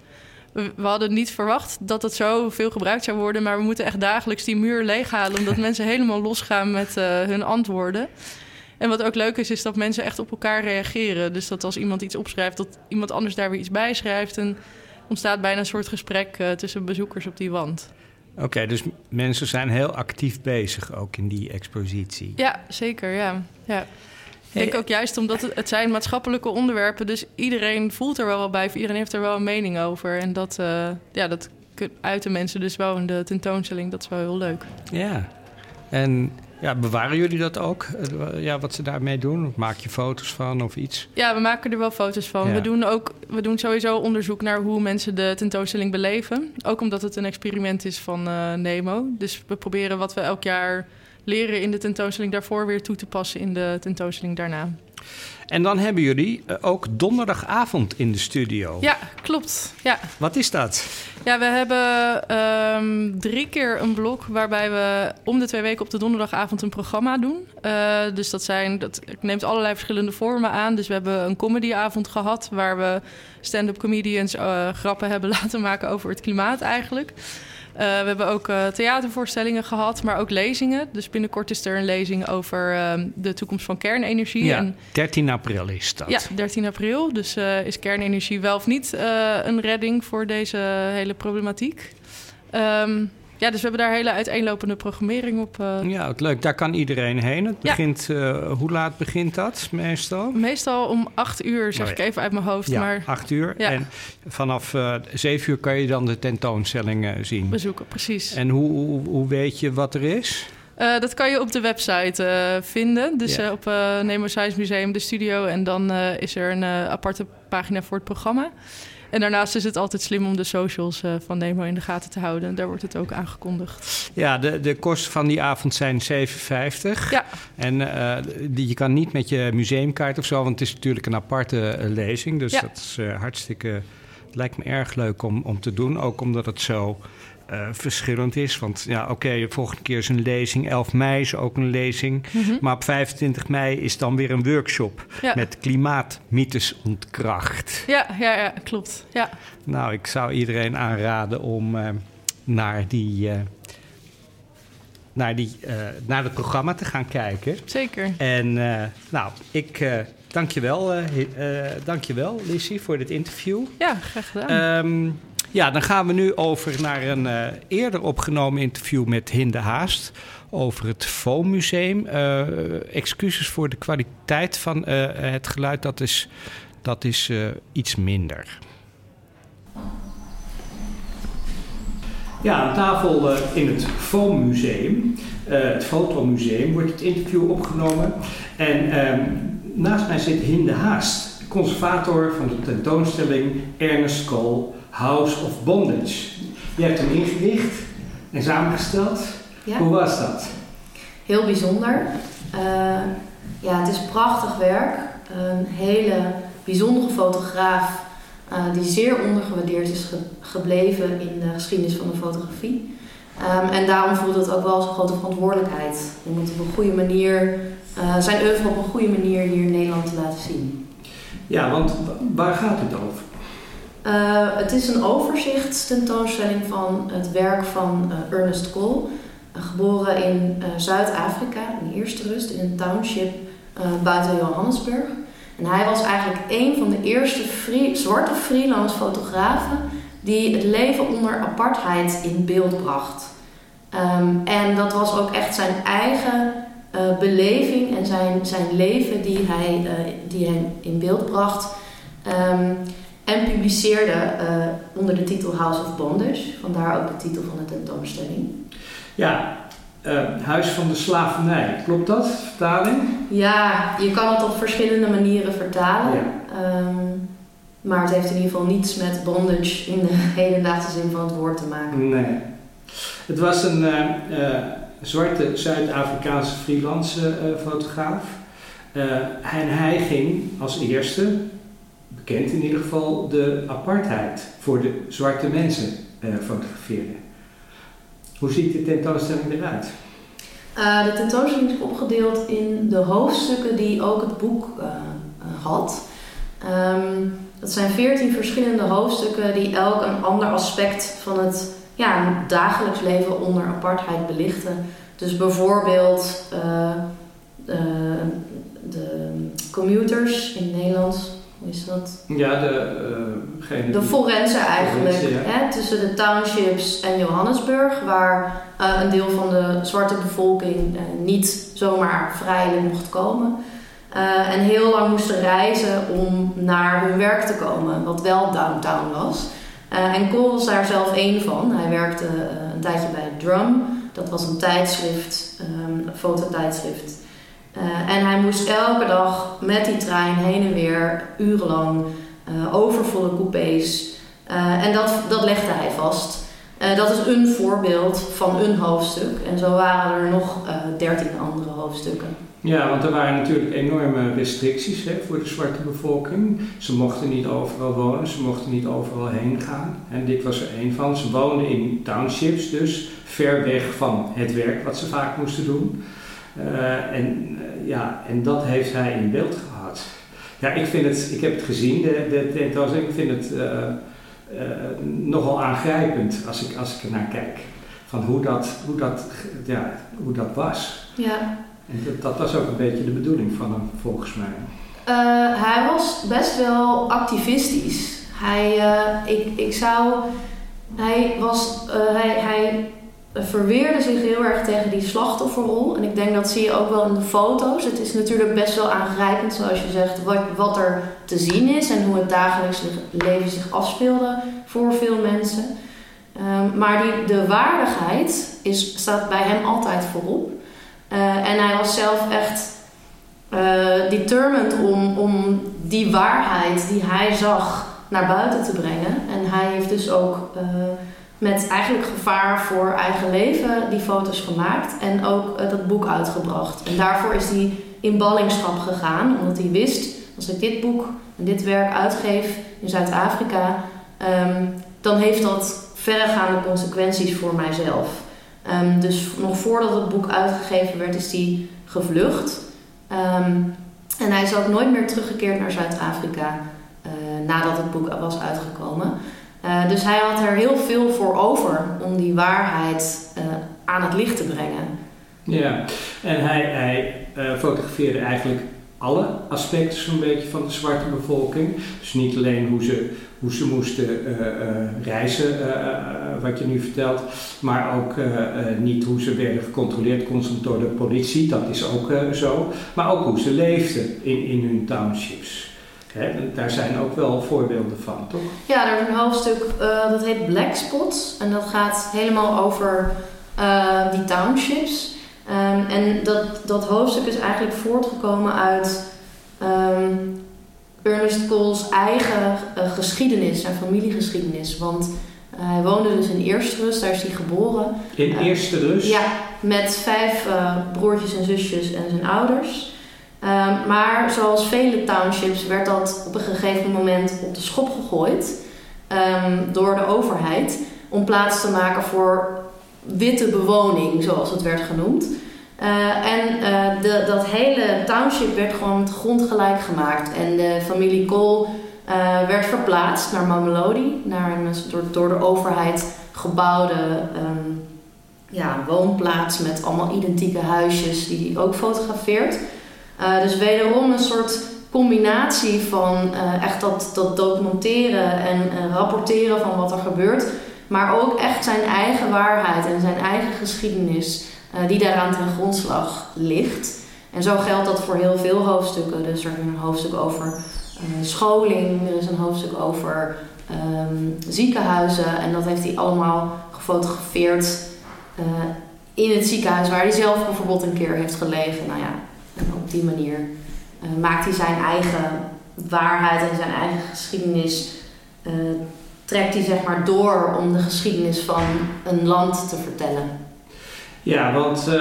[SPEAKER 2] we, we hadden niet verwacht dat het zo veel gebruikt zou worden. Maar we moeten echt dagelijks die muur leeghalen, omdat [laughs] mensen helemaal losgaan met hun antwoorden. En wat ook leuk is, is dat mensen echt op elkaar reageren. Dus dat als iemand iets opschrijft, dat iemand anders daar weer iets bij schrijft. En ontstaat bijna een soort gesprek uh, tussen bezoekers op die wand.
[SPEAKER 1] Oké, okay, dus mensen zijn heel actief bezig ook in die expositie.
[SPEAKER 2] Ja, zeker, ja. ja. Ik denk ook juist omdat het, het, zijn maatschappelijke onderwerpen, dus iedereen voelt er wel wat bij, iedereen heeft er wel een mening over. En dat, uh, ja, dat uiten mensen dus wel in de tentoonstelling, dat is wel heel leuk.
[SPEAKER 1] Ja, en ja, bewaren jullie dat ook? Eh, ja, wat ze daarmee doen? Of maak je foto's van of iets?
[SPEAKER 2] Ja, we maken er wel foto's van. Ja. We, doen ook, we doen sowieso onderzoek naar hoe mensen de tentoonstelling beleven. Ook omdat het een experiment is van uh, Nemo. Dus we proberen wat we elk jaar leren in de tentoonstelling daarvoor weer toe te passen in de tentoonstelling daarna.
[SPEAKER 1] En dan hebben jullie uh, ook donderdagavond in de studio.
[SPEAKER 2] Ja, klopt. Ja.
[SPEAKER 1] Wat is dat?
[SPEAKER 2] Ja, we hebben um, drie keer een blok waarbij we om de twee weken op de donderdagavond een programma doen. Uh, dus dat, zijn, dat neemt allerlei verschillende vormen aan. Dus we hebben een comedyavond gehad waar we stand-up comedians uh, grappen hebben [laughs] laten maken over het klimaat eigenlijk. Uh, we hebben ook uh, theatervoorstellingen gehad, maar ook lezingen. Dus binnenkort is er een lezing over uh, de toekomst van kernenergie.
[SPEAKER 1] Ja,
[SPEAKER 2] en,
[SPEAKER 1] 13 april is dat.
[SPEAKER 2] Ja, 13 april. Dus is kernenergie wel of niet een redding voor deze hele problematiek? Um, ja, dus we hebben daar hele uiteenlopende programmering op. Uh...
[SPEAKER 1] Ja, leuk. Daar kan iedereen heen. Het begint, ja. uh, hoe laat begint dat meestal?
[SPEAKER 2] Meestal om acht uur, zeg oh, ik even uit mijn hoofd.
[SPEAKER 1] Ja,
[SPEAKER 2] maar...
[SPEAKER 1] acht uur. Ja. En vanaf uh, zeven uur kan je dan de tentoonstelling zien.
[SPEAKER 2] Bezoeken, precies.
[SPEAKER 1] En hoe, hoe, hoe weet je wat er is?
[SPEAKER 2] Dat kan je op de website vinden. Dus op Nemo Science Museum, de studio. En dan is er een aparte pagina voor het programma. En daarnaast is het altijd slim om de socials uh, van Nemo in de gaten te houden. Daar wordt het ook aangekondigd.
[SPEAKER 1] Ja, de, de kosten van die avond zijn 7,50.
[SPEAKER 2] Ja.
[SPEAKER 1] En uh, die, je kan niet met je museumkaart of zo, want het is natuurlijk een aparte uh, lezing. Dus ja. dat is hartstikke. Het lijkt me erg leuk om, om te doen. Ook omdat het zo uh, verschillend is. Want ja, oké, okay, volgende keer is een lezing. 11 mei is ook een lezing.
[SPEAKER 2] Mm -hmm.
[SPEAKER 1] Maar op 25 mei is dan weer een workshop
[SPEAKER 2] ja.
[SPEAKER 1] met klimaatmythes ontkracht.
[SPEAKER 2] Ja, ja, ja, klopt. Ja.
[SPEAKER 1] Nou, ik zou iedereen aanraden om uh, naar die. Uh, naar, die, naar het programma te gaan kijken.
[SPEAKER 2] Zeker.
[SPEAKER 1] En nou, ik dank je wel, dank je wel, Lissy, voor dit interview.
[SPEAKER 2] Ja, graag gedaan.
[SPEAKER 1] Um, ja, dan gaan we nu over naar een uh, eerder opgenomen interview met Hinde Haast over het Foammuseum. Uh, excuses voor de kwaliteit van uh, het geluid, dat is, dat is iets minder. Ja, aan tafel in het Foammuseum, het Fotomuseum, wordt het interview opgenomen. En ehm, naast mij zit Hinde Haast, conservator van de tentoonstelling Ernest Cole House of Bondage. Je hebt hem ingericht en samengesteld.
[SPEAKER 3] Ja.
[SPEAKER 1] Hoe was dat?
[SPEAKER 3] Heel bijzonder. Uh, ja, het is prachtig werk. Een hele bijzondere fotograaf uh, die zeer ondergewaardeerd is ge gebleven in de geschiedenis van de fotografie. Um, en daarom voelt het ook wel zo'n grote verantwoordelijkheid om het op een goede manier, uh, zijn oeuvre op een goede manier hier in Nederland te laten zien.
[SPEAKER 1] Ja, want waar gaat het over?
[SPEAKER 3] Uh, het is een overzichtstentoonstelling van het werk van uh, Ernest Cole, uh, geboren in Zuid-Afrika, in eerste rust in een township buiten Johannesburg. En hij was eigenlijk een van de eerste free, zwarte freelance fotografen die het leven onder apartheid in beeld bracht. Um, en dat was ook echt zijn eigen beleving en zijn, zijn leven die hij, die hij in beeld bracht. Ehm, en publiceerde onder de titel House of Bondage, vandaar ook de titel van de tentoonstelling.
[SPEAKER 1] Ja, Huis van de Slavernij, klopt dat, vertaling?
[SPEAKER 3] Ja, je kan het op verschillende manieren vertalen. Ja. Ehm, maar het heeft in ieder geval niets met bondage in de [laughs] hedendaagse zin van het woord te maken.
[SPEAKER 1] Nee. Het was een uh, uh, zwarte Zuid-Afrikaanse freelance fotograaf. en hij ging als eerste, bekend in ieder geval, de apartheid voor de zwarte mensen fotograferen. Hoe ziet de tentoonstelling eruit?
[SPEAKER 3] de tentoonstelling is opgedeeld in de hoofdstukken die ook het boek had. Um, dat zijn veertien verschillende hoofdstukken die elk een ander aspect van het ja, dagelijks leven onder apartheid belichten. Dus bijvoorbeeld uh, de commuters in het Nederlands. Is dat?
[SPEAKER 1] Ja, de,
[SPEAKER 3] uh, de forensen eigenlijk. hè, tussen de townships en Johannesburg, waar een deel van de zwarte bevolking niet zomaar vrijelijk mocht komen. En heel lang moesten reizen om naar hun werk te komen, wat wel downtown was. En Cole was daar zelf één van. Hij werkte een tijdje bij Drum. Dat was een tijdschrift, um, een fototijdschrift. En hij moest elke dag met die trein heen en weer, urenlang, overvolle coupés. en dat, dat legde hij vast. dat is een voorbeeld van een hoofdstuk. En zo waren er nog dertien andere hoofdstukken.
[SPEAKER 1] Ja, want er waren natuurlijk enorme restricties hè, voor de zwarte bevolking. Ze mochten niet overal wonen, ze mochten niet overal heen gaan. En dit was er een van. Ze woonden in townships, dus ver weg van het werk wat ze vaak moesten doen. Uh, en, uh, ja, en dat heeft hij in beeld gehad. Ja, ik, vind het, ik heb het gezien, de, de tentoonstelling. Ik vind het uh, nogal aangrijpend als ik, als ik er naar kijk. Van hoe dat, hoe dat, ja, hoe dat was.
[SPEAKER 3] Ja.
[SPEAKER 1] En dat, dat, was ook een beetje de bedoeling van hem, volgens mij.
[SPEAKER 3] Uh, hij was best wel activistisch. Hij, uh, ik, ik zou. Hij, was, uh, hij, hij verweerde zich heel erg tegen die slachtofferrol. En ik denk dat zie je ook wel in de foto's. Het is natuurlijk best wel aangrijpend, zoals je zegt, wat, wat er te zien is en hoe het dagelijks leven zich afspeelde voor veel mensen. Um, maar die, de waardigheid is, staat bij hem altijd voorop. Uh, en hij was zelf echt uh, determined om, om die waarheid die hij zag naar buiten te brengen. En hij heeft dus ook met eigenlijk gevaar voor eigen leven die foto's gemaakt en ook dat boek uitgebracht. En daarvoor is hij in ballingschap gegaan, omdat hij wist: als ik dit boek en dit werk uitgeef in Zuid-Afrika, um, dan heeft dat verregaande consequenties voor mijzelf. Um, dus nog voordat het boek uitgegeven werd, is hij gevlucht. Um, en hij is ook nooit meer teruggekeerd naar Zuid-Afrika uh, nadat het boek was uitgekomen. Uh, dus hij had er heel veel voor over om die waarheid uh, aan het licht te brengen.
[SPEAKER 1] Ja, en hij, hij fotografeerde eigenlijk alle aspecten zo'n beetje van de zwarte bevolking. Dus niet alleen hoe ze, hoe ze moesten reizen, wat je nu vertelt, maar ook niet hoe ze werden gecontroleerd constant door de politie, dat is ook zo, maar ook hoe ze leefden in, in hun townships. Hè, daar zijn ook wel voorbeelden van, toch?
[SPEAKER 3] Ja, er is een hoofdstuk dat heet Black Spots en dat gaat helemaal over die townships. Um, en dat, dat hoofdstuk is eigenlijk voortgekomen uit um, Ernest Cole's eigen uh, geschiedenis, zijn familiegeschiedenis. Want hij woonde dus in Eerste Rust, daar is hij geboren.
[SPEAKER 1] In Eerste Rust?
[SPEAKER 3] Ja, met vijf broertjes en zusjes en zijn ouders. Um, maar zoals vele townships werd dat op een gegeven moment op de schop gegooid door de overheid om plaats te maken voor witte bewoning, zoals het werd genoemd. Uh, en uh, de, dat hele township werd gewoon met grond gelijk gemaakt. En de familie Cole uh, werd verplaatst naar Mamelodi, naar een door, door de overheid gebouwde um, ja, woonplaats met allemaal identieke huisjes die hij ook fotografeert. Dus wederom een soort combinatie van echt dat, dat documenteren en rapporteren van wat er gebeurt. Maar ook echt zijn eigen waarheid en zijn eigen geschiedenis die daaraan ten grondslag ligt. En zo geldt dat voor heel veel hoofdstukken. Dus er is een hoofdstuk over scholing, er is een hoofdstuk over ehm, ziekenhuizen. En dat heeft hij allemaal gefotografeerd in het ziekenhuis waar hij zelf bijvoorbeeld een keer heeft gelegen. Nou ja, en op die manier maakt hij zijn eigen waarheid en zijn eigen geschiedenis uh, trekt hij zeg maar door om de geschiedenis van een land te vertellen.
[SPEAKER 1] Ja, want uh,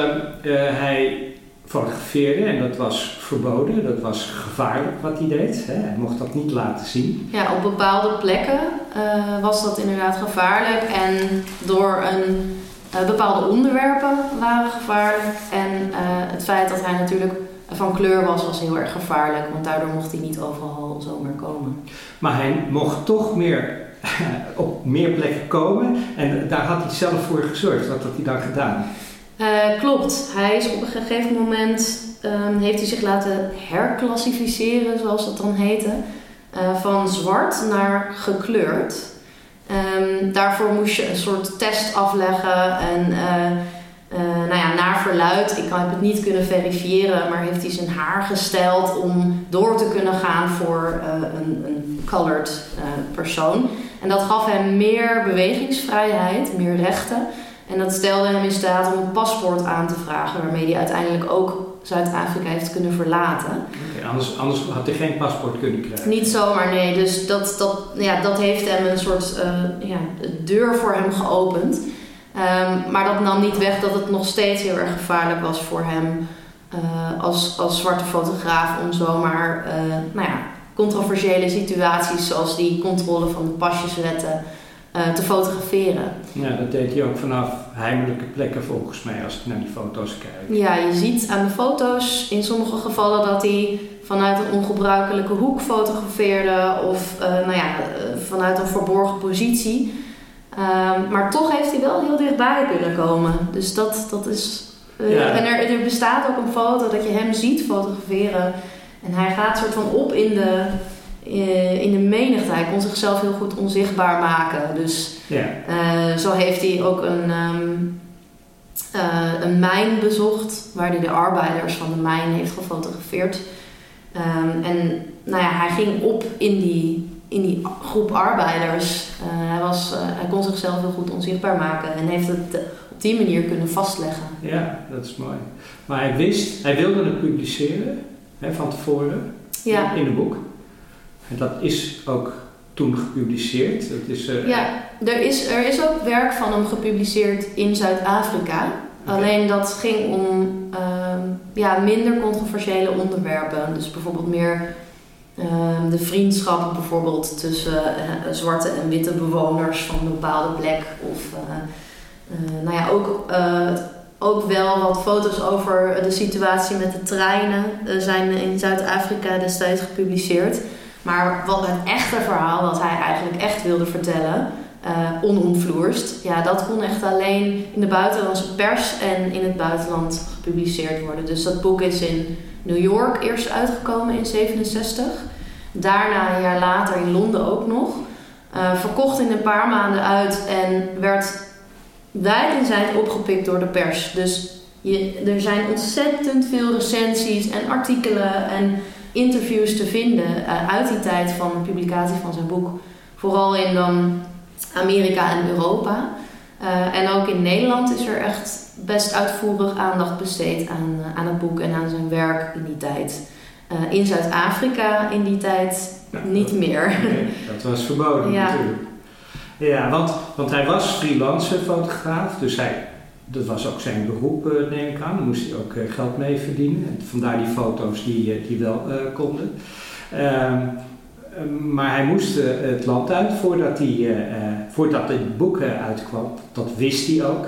[SPEAKER 1] hij fotografeerde en dat was verboden, dat was gevaarlijk wat hij deed. Hè? Hij mocht dat niet laten zien.
[SPEAKER 3] Ja, op bepaalde plekken uh, was dat inderdaad gevaarlijk en door een bepaalde onderwerpen waren gevaarlijk en het feit dat hij natuurlijk van kleur was, was heel erg gevaarlijk, want daardoor mocht hij niet overal zomaar komen.
[SPEAKER 1] Maar hij mocht toch meer [laughs] op meer plekken komen en daar had hij zelf voor gezorgd. Wat had hij dan gedaan?
[SPEAKER 3] Uh, klopt. Hij is op een gegeven moment um, heeft hij zich laten herklassificeren, zoals dat dan heette, uh, van zwart naar gekleurd. Um, daarvoor moest je een soort test afleggen en uh, uh, nou ja, naar verluid, ik heb het niet kunnen verifiëren, maar heeft hij zijn haar gesteld om door te kunnen gaan voor uh, een, een colored persoon. En dat gaf hem meer bewegingsvrijheid, meer rechten. En dat stelde hem in staat om een paspoort aan te vragen, waarmee hij uiteindelijk ook Zuid-Afrika heeft kunnen verlaten.
[SPEAKER 1] Okay, anders, anders had hij geen paspoort kunnen krijgen.
[SPEAKER 3] Niet zomaar, nee. Dus dat, dat, ja, dat heeft hem een soort ja, deur voor hem geopend. Um, maar dat nam niet weg dat het nog steeds heel erg gevaarlijk was voor hem uh, als, als zwarte fotograaf om zomaar uh, nou ja, controversiële situaties zoals die controle van de pasjeswetten uh, te fotograferen.
[SPEAKER 1] Ja, dat deed hij ook vanaf heimelijke plekken volgens mij als ik naar die foto's kijk.
[SPEAKER 3] Ja, je ziet aan de foto's in sommige gevallen dat hij vanuit een ongebruikelijke hoek fotografeerde of nou ja, vanuit een verborgen positie. Um, maar toch heeft hij wel heel dichtbij kunnen komen. Dus dat, dat is. Uh, ja. En er, er, bestaat ook een foto dat je hem ziet fotograferen. En hij gaat soort van op in de, in de menigte. Hij kon zichzelf heel goed onzichtbaar maken. Dus ja. uh, zo heeft hij ook een, um, een mijn bezocht. Waar hij de arbeiders van de mijn heeft gefotografeerd. Um, en nou ja, hij ging op in die in die groep arbeiders. Uh, hij, was, hij kon zichzelf heel goed onzichtbaar maken en heeft het op die manier kunnen vastleggen.
[SPEAKER 1] Ja, dat is mooi. Maar hij wist, hij wilde het publiceren hè, van tevoren ja. in een boek. En dat is ook toen gepubliceerd. Dat is,
[SPEAKER 3] ja, er is, er is ook werk van hem gepubliceerd in Zuid-Afrika. Okay. Alleen dat ging om ehm, ja, minder controversiële onderwerpen. Dus bijvoorbeeld meer Um, de vriendschappen bijvoorbeeld tussen uh, zwarte en witte bewoners van een bepaalde plek. Of uh, nou ja, ook, ook wel wat foto's over de situatie met de treinen zijn in Zuid-Afrika destijds gepubliceerd. Maar wat het echte verhaal dat hij eigenlijk echt wilde vertellen, onomvloerst, ja, dat kon echt alleen in de buitenlandse pers en in het buitenland gepubliceerd worden. Dus dat boek is in New York eerst uitgekomen in 67. Daarna een jaar later in Londen ook nog. Uh, verkocht in een paar maanden uit en werd wijd en zijd opgepikt door de pers. Dus je, er zijn ontzettend veel recensies en artikelen en interviews te vinden uh, uit die tijd van de publicatie van zijn boek. Vooral in dan Amerika en Europa. Uh, en ook in Nederland is er echt best uitvoerig aandacht besteed aan, uh, aan het boek en aan zijn werk in die tijd. In Zuid-Afrika in die tijd ja, niet
[SPEAKER 1] dat,
[SPEAKER 3] meer.
[SPEAKER 1] Nee, dat was verboden [laughs] ja. natuurlijk. Ja, want, want hij was freelance fotograaf, dus hij, dat was ook zijn beroep, uh, neem ik aan. Daar moest hij ook uh, geld mee verdienen. En vandaar die foto's die, die wel konden. Ehm, maar hij moest het land uit voordat, hij, voordat het boek uitkwam. Dat wist hij ook.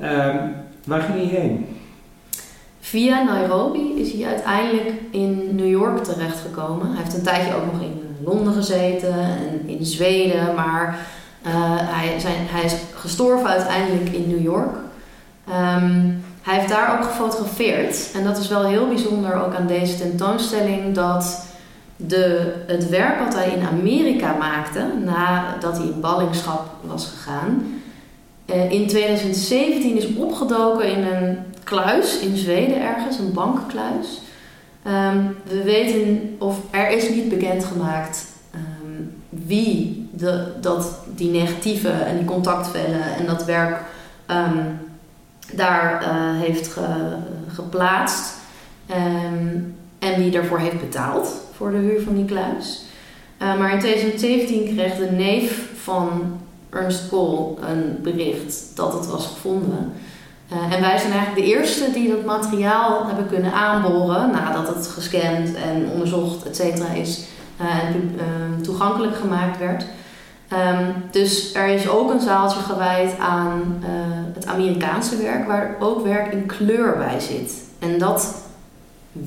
[SPEAKER 1] Ehm, waar ging hij heen?
[SPEAKER 3] Via Nairobi is hij uiteindelijk in New York terechtgekomen. Hij heeft een tijdje ook nog in Londen gezeten en in Zweden, maar hij, zijn, hij is gestorven uiteindelijk in New York. Um, hij heeft daar ook gefotografeerd en dat is wel heel bijzonder ook aan deze tentoonstelling dat de, het werk wat hij in Amerika maakte nadat hij in ballingschap was gegaan, uh, in 2017 is opgedoken in een kluis in Zweden ergens, een bankkluis. Um, we weten, of er is niet bekendgemaakt um, wie de, dat, die negatieve en die contactvellen en dat werk um, daar uh, heeft ge, geplaatst. en wie daarvoor heeft betaald voor de huur van die kluis. Uh, maar in 2017 kreeg de neef van Ernst Cole een bericht dat het was gevonden. Uh, en wij zijn eigenlijk de eerste die dat materiaal hebben kunnen aanboren nadat het gescand en onderzocht, et cetera, is en toegankelijk gemaakt werd. Um, dus er is ook een zaaltje gewijd aan het Amerikaanse werk, waar ook werk in kleur bij zit. En dat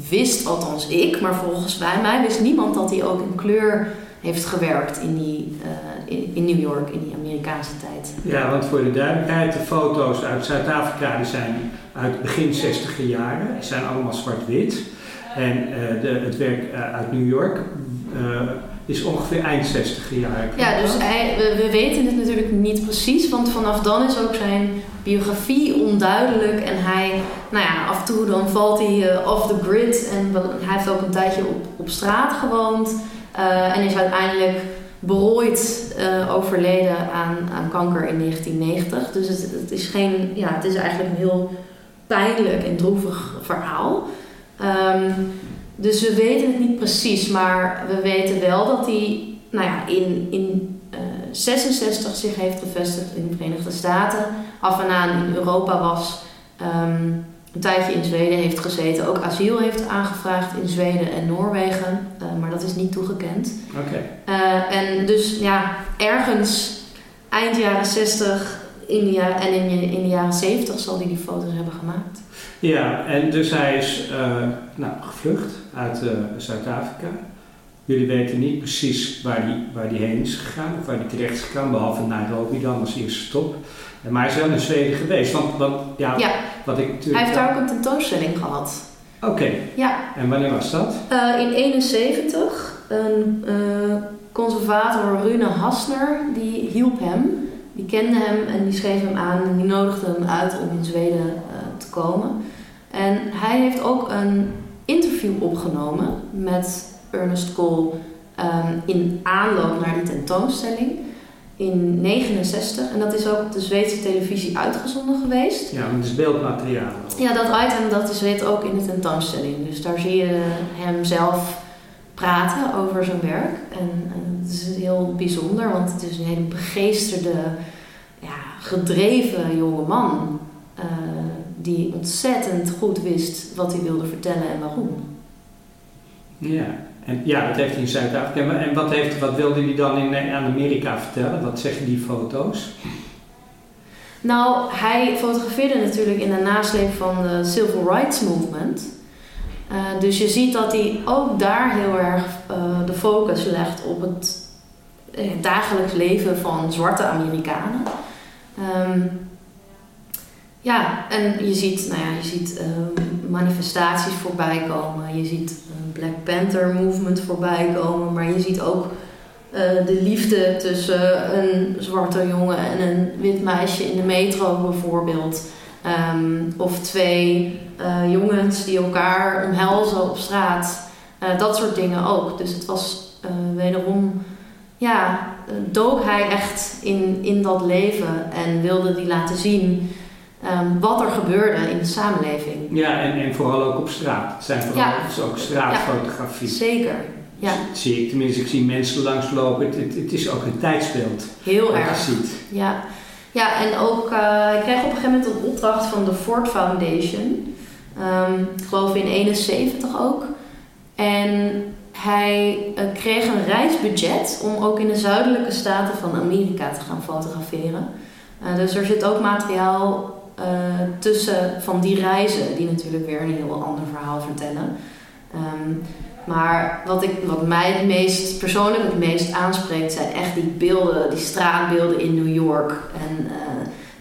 [SPEAKER 3] wist althans ik, maar volgens mij wist niemand dat hij ook in kleur heeft gewerkt in, die, uh, in, New York, in die Amerikaanse tijd.
[SPEAKER 1] Ja, want voor de duidelijkheid, de foto's uit Zuid-Afrika zijn uit begin 60 jaren. Zijn allemaal zwart-wit. En uh, de, het werk uit New York is ongeveer eind 60 jaar.
[SPEAKER 3] Ja, dus we, we, weten het natuurlijk niet precies, want vanaf dan is ook zijn biografie onduidelijk. En hij, nou ja, af en toe dan valt hij off the grid en hij heeft ook een tijdje op, op straat gewoond. Uh, en is uiteindelijk berooid uh, overleden aan, aan kanker in 1990. Dus het, is geen, ja, het is eigenlijk een heel pijnlijk en droevig verhaal. Um, dus we weten het niet precies, maar we weten wel dat hij nou ja, in, in uh, 66 zich heeft gevestigd in de Verenigde Staten, af en aan in Europa was. Um, een tijdje in Zweden heeft gezeten, ook asiel heeft aangevraagd in Zweden en Noorwegen, uh, maar dat is niet toegekend.
[SPEAKER 1] Oké.
[SPEAKER 3] Uh, en dus ja, ergens eind jaren 60 in de en in, in de jaren 70 zal hij die foto's hebben gemaakt.
[SPEAKER 1] Ja, en dus hij is uh, nou, gevlucht uit Zuid-Afrika. Jullie weten niet precies waar hij waar die heen is gegaan of waar hij terecht is gegaan, behalve Nairobi dan als eerste stop. Maar hij is wel in Zweden geweest. Want, want ja,
[SPEAKER 3] ja.
[SPEAKER 1] Wat ik
[SPEAKER 3] hij heeft daar ook een tentoonstelling gehad.
[SPEAKER 1] Oké. Okay.
[SPEAKER 3] Ja.
[SPEAKER 1] En wanneer was dat?
[SPEAKER 3] Uh, in 71. Een conservator, Rune Hasner, die hielp hem. Die kende hem en die schreef hem aan en die nodigde hem uit om in Zweden te komen. En hij heeft ook een interview opgenomen met Ernest Cole um, in aanloop naar die tentoonstelling in 69. En dat is ook op de Zweedse televisie uitgezonden geweest.
[SPEAKER 1] Ja, dat is beeldmateriaal.
[SPEAKER 3] Ja, dat item dat is weet ook in de tentoonstelling. Dus daar zie je hem zelf praten over zijn werk. En, en het is heel bijzonder, want het is een hele begeesterde, ja, gedreven jonge man. Die ontzettend goed wist wat hij wilde vertellen en waarom.
[SPEAKER 1] Ja, en ja, dat heeft hij in Zuid-Afrika. En wat, heeft, wat wilde hij dan in, aan Amerika vertellen? Wat zeggen die foto's?
[SPEAKER 3] Nou, hij fotografeerde natuurlijk in de nasleep van de Civil Rights Movement. Uh, dus je ziet dat hij ook daar heel erg uh, de focus legt op het dagelijks leven van zwarte Amerikanen. Um, ja, en je ziet, nou ja, je ziet uh, manifestaties voorbij komen. Je ziet een Black Panther movement voorbij komen. Maar je ziet ook uh, de liefde tussen een zwarte jongen en een wit meisje in de metro bijvoorbeeld. Um, of twee uh, jongens die elkaar omhelzen op straat. dat soort dingen ook. Dus het was wederom, ja, dook hij echt in, in dat leven en wilde die laten zien. Um, wat er gebeurde in de samenleving.
[SPEAKER 1] Ja, en, en vooral ook op straat. Het zijn vooral ja. dus ook straatfotografie.
[SPEAKER 3] Ja, zeker. Ja.
[SPEAKER 1] zie ik, tenminste, ik zie mensen langslopen. Het, het, het is ook een tijdsbeeld.
[SPEAKER 3] Heel erg.
[SPEAKER 1] Je ziet.
[SPEAKER 3] Ja. ja, en ook, uh, ik kreeg op een gegeven moment een opdracht van de Ford Foundation. Um, ik geloof in 71 ook. En hij uh, kreeg een reisbudget om ook in de zuidelijke staten van Amerika te gaan fotograferen. Uh, dus er zit ook materiaal uh, tussen van die reizen, die natuurlijk weer een heel ander verhaal vertellen. Um, maar wat, ik, wat mij het meest persoonlijk het meest aanspreekt, zijn echt die beelden, die straatbeelden in New York. En uh,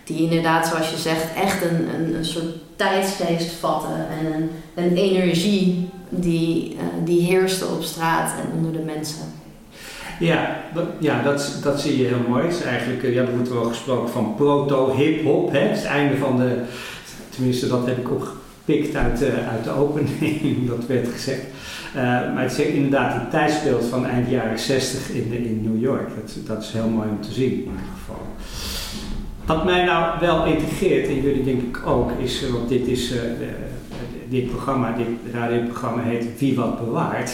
[SPEAKER 3] die inderdaad, zoals je zegt, echt een, een, een soort tijdsgeest vatten en een, een energie die, uh, die heerste op straat en onder de mensen.
[SPEAKER 1] Ja, dat, ja dat, dat zie je heel mooi. Het is eigenlijk, ja, er wordt wel gesproken van proto-hip-hop. Het einde van de, tenminste dat heb ik opgepikt uit, uit de opening, [laughs] dat werd gezegd. Uh, maar het is inderdaad een tijdsbeeld van eind jaren 60 in, in New York. Dat, dat is heel mooi om te zien in ieder geval. Wat mij nou wel integreert, en jullie denk ik ook, is, want dit, is, dit programma, dit radioprogramma heet Wie Wat Bewaart,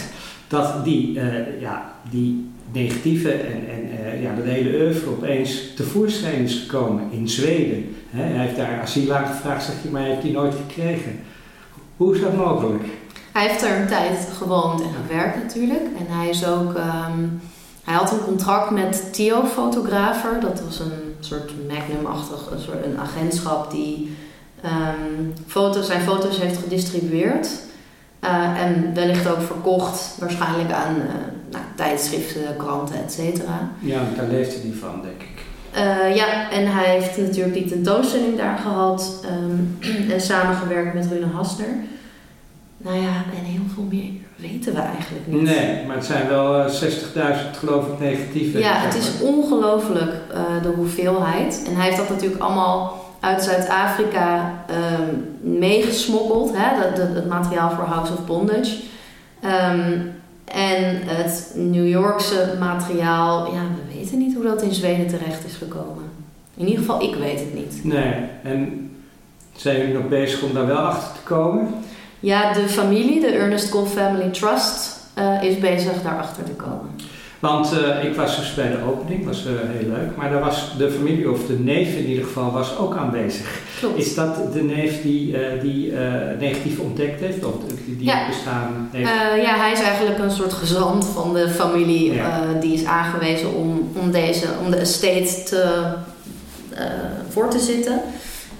[SPEAKER 1] dat die, ja, die negatieve en, en ja, dat hele oeuvre opeens tevoorschijn is gekomen in Zweden. hij heeft daar asiel aangevraagd, zeg je, maar heeft hij nooit gekregen. Hoe is dat mogelijk?
[SPEAKER 3] Hij heeft er een tijd gewoond en gewerkt natuurlijk. En hij is ook. Um, hij had een contract met Theo Fotografer. Dat was een soort Magnum-achtig, een, soort, een agentschap die um, foto's, zijn foto's heeft gedistribueerd. Uh, en wellicht ook verkocht, waarschijnlijk aan uh, nou, tijdschriften, kranten, et cetera.
[SPEAKER 1] Ja, daar leefde hij van, denk ik.
[SPEAKER 3] Uh, ja, en hij heeft natuurlijk die tentoonstelling daar gehad um, [clears throat] en samengewerkt met Rune Hasner. Nou ja, en heel veel meer weten we eigenlijk niet.
[SPEAKER 1] Nee, maar het zijn wel 60.000 geloof ik negatieve.
[SPEAKER 3] Ja, het is ongelooflijk uh, de hoeveelheid. En hij heeft dat natuurlijk allemaal uit Zuid-Afrika um, meegesmokkeld. Hè? Dat, dat, het materiaal voor House of Bondage. Um, en het New Yorkse materiaal, ja, we weten niet hoe dat in Zweden terecht is gekomen. In ieder geval, ik weet het niet.
[SPEAKER 1] Nee, en zijn jullie nog bezig om daar wel achter te komen?
[SPEAKER 3] Ja, de familie, de Ernest Gold Family Trust, uh, is bezig daarachter te komen.
[SPEAKER 1] Want uh, ik was dus bij de opening, was uh, heel leuk. Maar daar was de familie, of de neef in ieder geval, was ook aanwezig.
[SPEAKER 3] Klopt.
[SPEAKER 1] Is dat de neef die, uh, die negatief ontdekt heeft? Of die
[SPEAKER 3] ja.
[SPEAKER 1] bestaan heeft?
[SPEAKER 3] ja, hij is eigenlijk een soort gezant van de familie.
[SPEAKER 1] Ja.
[SPEAKER 3] die is aangewezen om, om, deze, om de estate te, voor te zitten.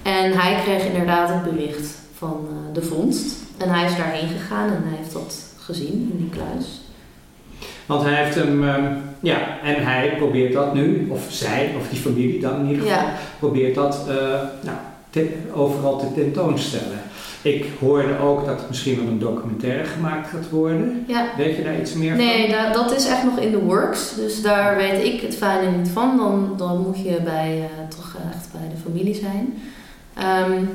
[SPEAKER 3] En hij kreeg inderdaad het bericht van de vondst. En hij is daarheen gegaan en hij heeft dat gezien in die kluis.
[SPEAKER 1] Want hij heeft hem, um, ja, en hij probeert dat nu, of zij, of die familie dan in ieder geval,
[SPEAKER 3] Ja.
[SPEAKER 1] probeert dat uh, nou, te, overal te tentoonstellen. Ik hoorde ook dat er misschien wel een documentaire gemaakt gaat worden.
[SPEAKER 3] Ja.
[SPEAKER 1] Weet je daar iets meer
[SPEAKER 3] Nee,
[SPEAKER 1] van?
[SPEAKER 3] da- dat is echt nog in de works. Dus daar weet ik het fijne niet van. Dan, dan moet je bij, uh, toch echt bij de familie zijn. Um,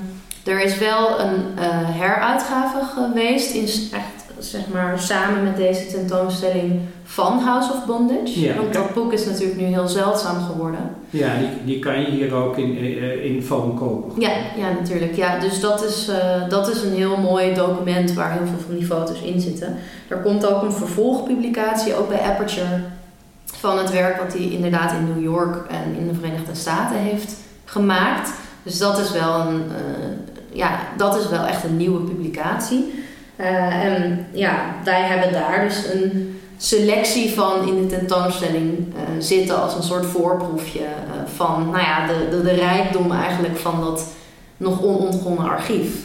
[SPEAKER 3] er is wel een uh, heruitgave geweest, in, echt zeg maar samen met deze tentoonstelling van House of Bondage.
[SPEAKER 1] Ja,
[SPEAKER 3] Want dat boek is natuurlijk nu heel zeldzaam geworden.
[SPEAKER 1] Ja, die, die kan je hier ook in, in, in foam kopen.
[SPEAKER 3] Ja, ja natuurlijk. Ja, dus dat is, uh, dat is een heel mooi document waar heel veel van die foto's in zitten. Er komt ook een vervolgpublicatie, ook bij Aperture, van het werk wat hij inderdaad in New York en in de Verenigde Staten heeft gemaakt. Dus dat is wel, een, uh, ja, dat is wel echt een nieuwe publicatie. Uh, en ja, wij hebben daar dus een selectie van in de tentoonstelling uh, zitten als een soort voorproefje uh, van nou ja, de, de, rijkdom eigenlijk van dat nog onontgonnen archief.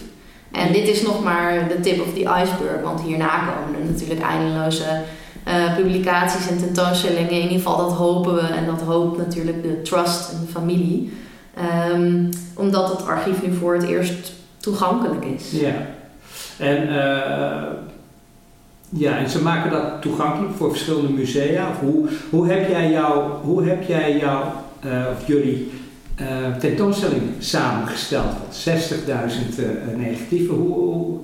[SPEAKER 3] En dit is nog maar de tip of the iceberg, want hierna komen er natuurlijk eindeloze uh, publicaties en tentoonstellingen. In ieder geval dat hopen we en dat hoopt natuurlijk de trust en de familie. Um, omdat het archief nu voor het eerst toegankelijk is.
[SPEAKER 1] Ja. En, ja, en ze maken dat toegankelijk voor verschillende musea. Of hoe, hoe heb jij jou, hoe heb jij jou uh, of jullie uh, tentoonstelling samengesteld? 60.000 negatieven. Hoe, hoe,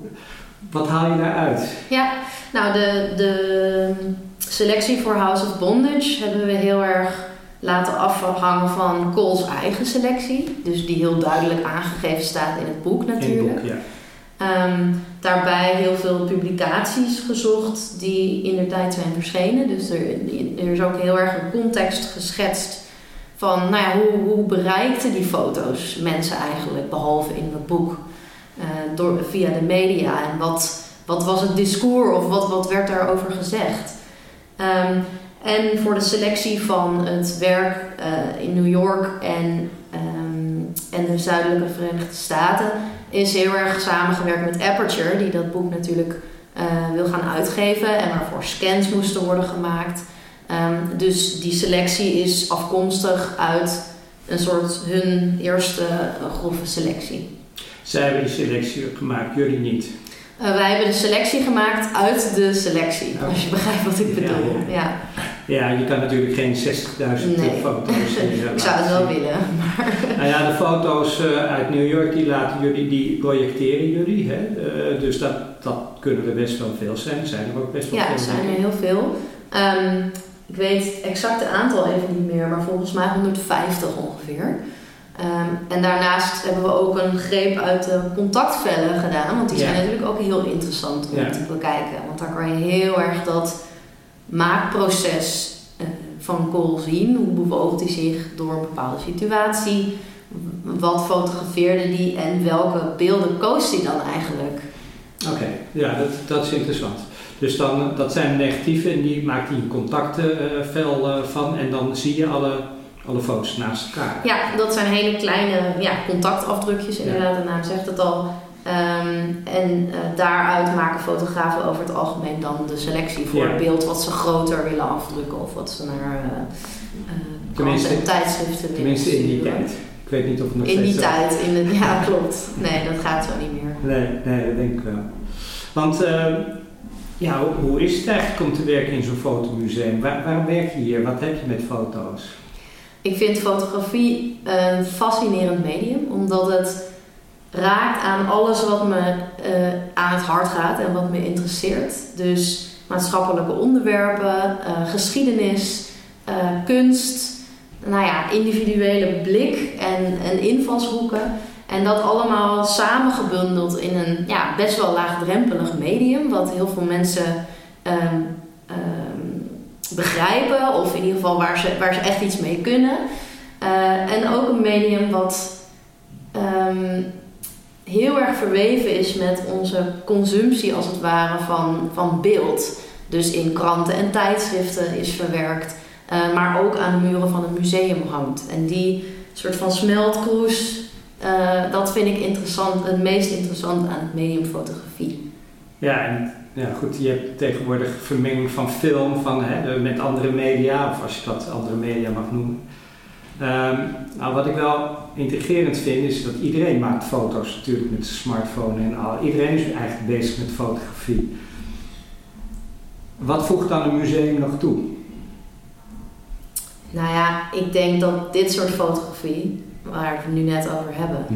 [SPEAKER 1] wat haal je daaruit?
[SPEAKER 3] Ja, nou de, de selectie voor House of Bondage hebben we heel erg laten afhangen van Cole's eigen selectie. Dus die heel duidelijk aangegeven staat in het boek natuurlijk.
[SPEAKER 1] In het boek, ja.
[SPEAKER 3] Um, daarbij heel veel publicaties gezocht die in de tijd zijn verschenen. Dus er, er is ook heel erg een context geschetst van nou ja, hoe, hoe bereikten die foto's mensen eigenlijk, behalve in het boek, uh, door, via de media. En wat, wat was het discours of wat, wat werd daarover gezegd? Um, en voor de selectie van het werk uh, in New York en, um, en de zuidelijke Verenigde Staten is heel erg samengewerkt met Aperture, die dat boek natuurlijk uh, wil gaan uitgeven en waarvoor scans moesten worden gemaakt. Um, dus die selectie is afkomstig uit een soort hun eerste uh, grove selectie.
[SPEAKER 1] Zij hebben die selectie gemaakt, jullie niet.
[SPEAKER 3] Uh, wij hebben de selectie gemaakt uit de selectie,
[SPEAKER 1] Oh.
[SPEAKER 3] als je begrijpt wat ik bedoel. Ja.
[SPEAKER 1] Ja, Ja, je kan natuurlijk geen 60.000
[SPEAKER 3] Nee.
[SPEAKER 1] foto's. eh, [laughs]
[SPEAKER 3] Ik zou het wel willen.
[SPEAKER 1] Nou ja, de foto's eh, uit New York, die laten jullie, die projecteren jullie. Hè? Eh, dus dat, dat kunnen er best wel veel zijn. Er zijn er ook best wel
[SPEAKER 3] Ja,
[SPEAKER 1] veel.
[SPEAKER 3] er zijn er heel veel. Ehm, ik weet het exacte aantal even niet meer, maar volgens mij 150 ongeveer. Ehm, en daarnaast hebben we ook een greep uit de contactvellen gedaan, want die zijn
[SPEAKER 1] Ja.
[SPEAKER 3] natuurlijk ook heel interessant om
[SPEAKER 1] Ja.
[SPEAKER 3] te bekijken. Want daar kan je heel erg dat maakproces eh, van Cole zien. Hoe bewoog hij zich door een bepaalde situatie? Wat fotografeerde die en welke beelden koos hij dan eigenlijk?
[SPEAKER 1] Oké, ja, dat, dat is interessant. Dus dan, dat zijn negatieve en die maakt hij een contactvel eh, van en dan zie je alle, alle foto's naast elkaar.
[SPEAKER 3] Ja, dat zijn hele kleine ja, contactafdrukjes,
[SPEAKER 1] Ja.
[SPEAKER 3] inderdaad, de naam zegt het al. Ehm, en eh, daaruit maken fotografen over het algemeen dan de selectie voor
[SPEAKER 1] Ja.
[SPEAKER 3] het beeld wat ze groter willen afdrukken of wat ze naar kranten en tijdschriften
[SPEAKER 1] Tenminste in die tijd. Ik weet niet of het nog
[SPEAKER 3] In die tijd, in het, ja [laughs] klopt. Nee, dat gaat zo niet meer.
[SPEAKER 1] Nee, nee, dat denk ik wel. Want eh, ja, hoe, hoe is het eigenlijk om te werken in zo'n fotomuseum? Waar, waarom werk je hier? Wat heb je met foto's?
[SPEAKER 3] Ik vind fotografie een fascinerend medium, omdat het raakt aan alles wat me eh, aan het hart gaat en wat me interesseert. Dus maatschappelijke onderwerpen, eh, geschiedenis, eh, kunst, nou ja, individuele blik en, en invalshoeken. En dat allemaal samengebundeld in een ja, best wel laagdrempelig medium, wat heel veel mensen ehm, ehm, begrijpen, of in ieder geval waar ze, waar ze echt iets mee kunnen. En ook een medium wat ehm, heel erg verweven is met onze consumptie, als het ware, van, van beeld. Dus in kranten en tijdschriften is verwerkt, eh, maar ook aan de muren van een museum hangt. En die soort van smeltkroes, eh, dat vind ik interessant, het meest interessant aan het medium fotografie.
[SPEAKER 1] Ja, en ja, goed, je hebt tegenwoordig vermenging van film van, hè, met andere media, of als je dat andere media mag noemen. Ehm, nou, wat ik wel intrigerend vind, is dat iedereen maakt foto's natuurlijk met zijn smartphone en al. Iedereen is eigenlijk bezig met fotografie. Wat voegt dan een museum nog toe?
[SPEAKER 3] Nou ja, ik denk dat dit soort fotografie, waar we het nu net over hebben,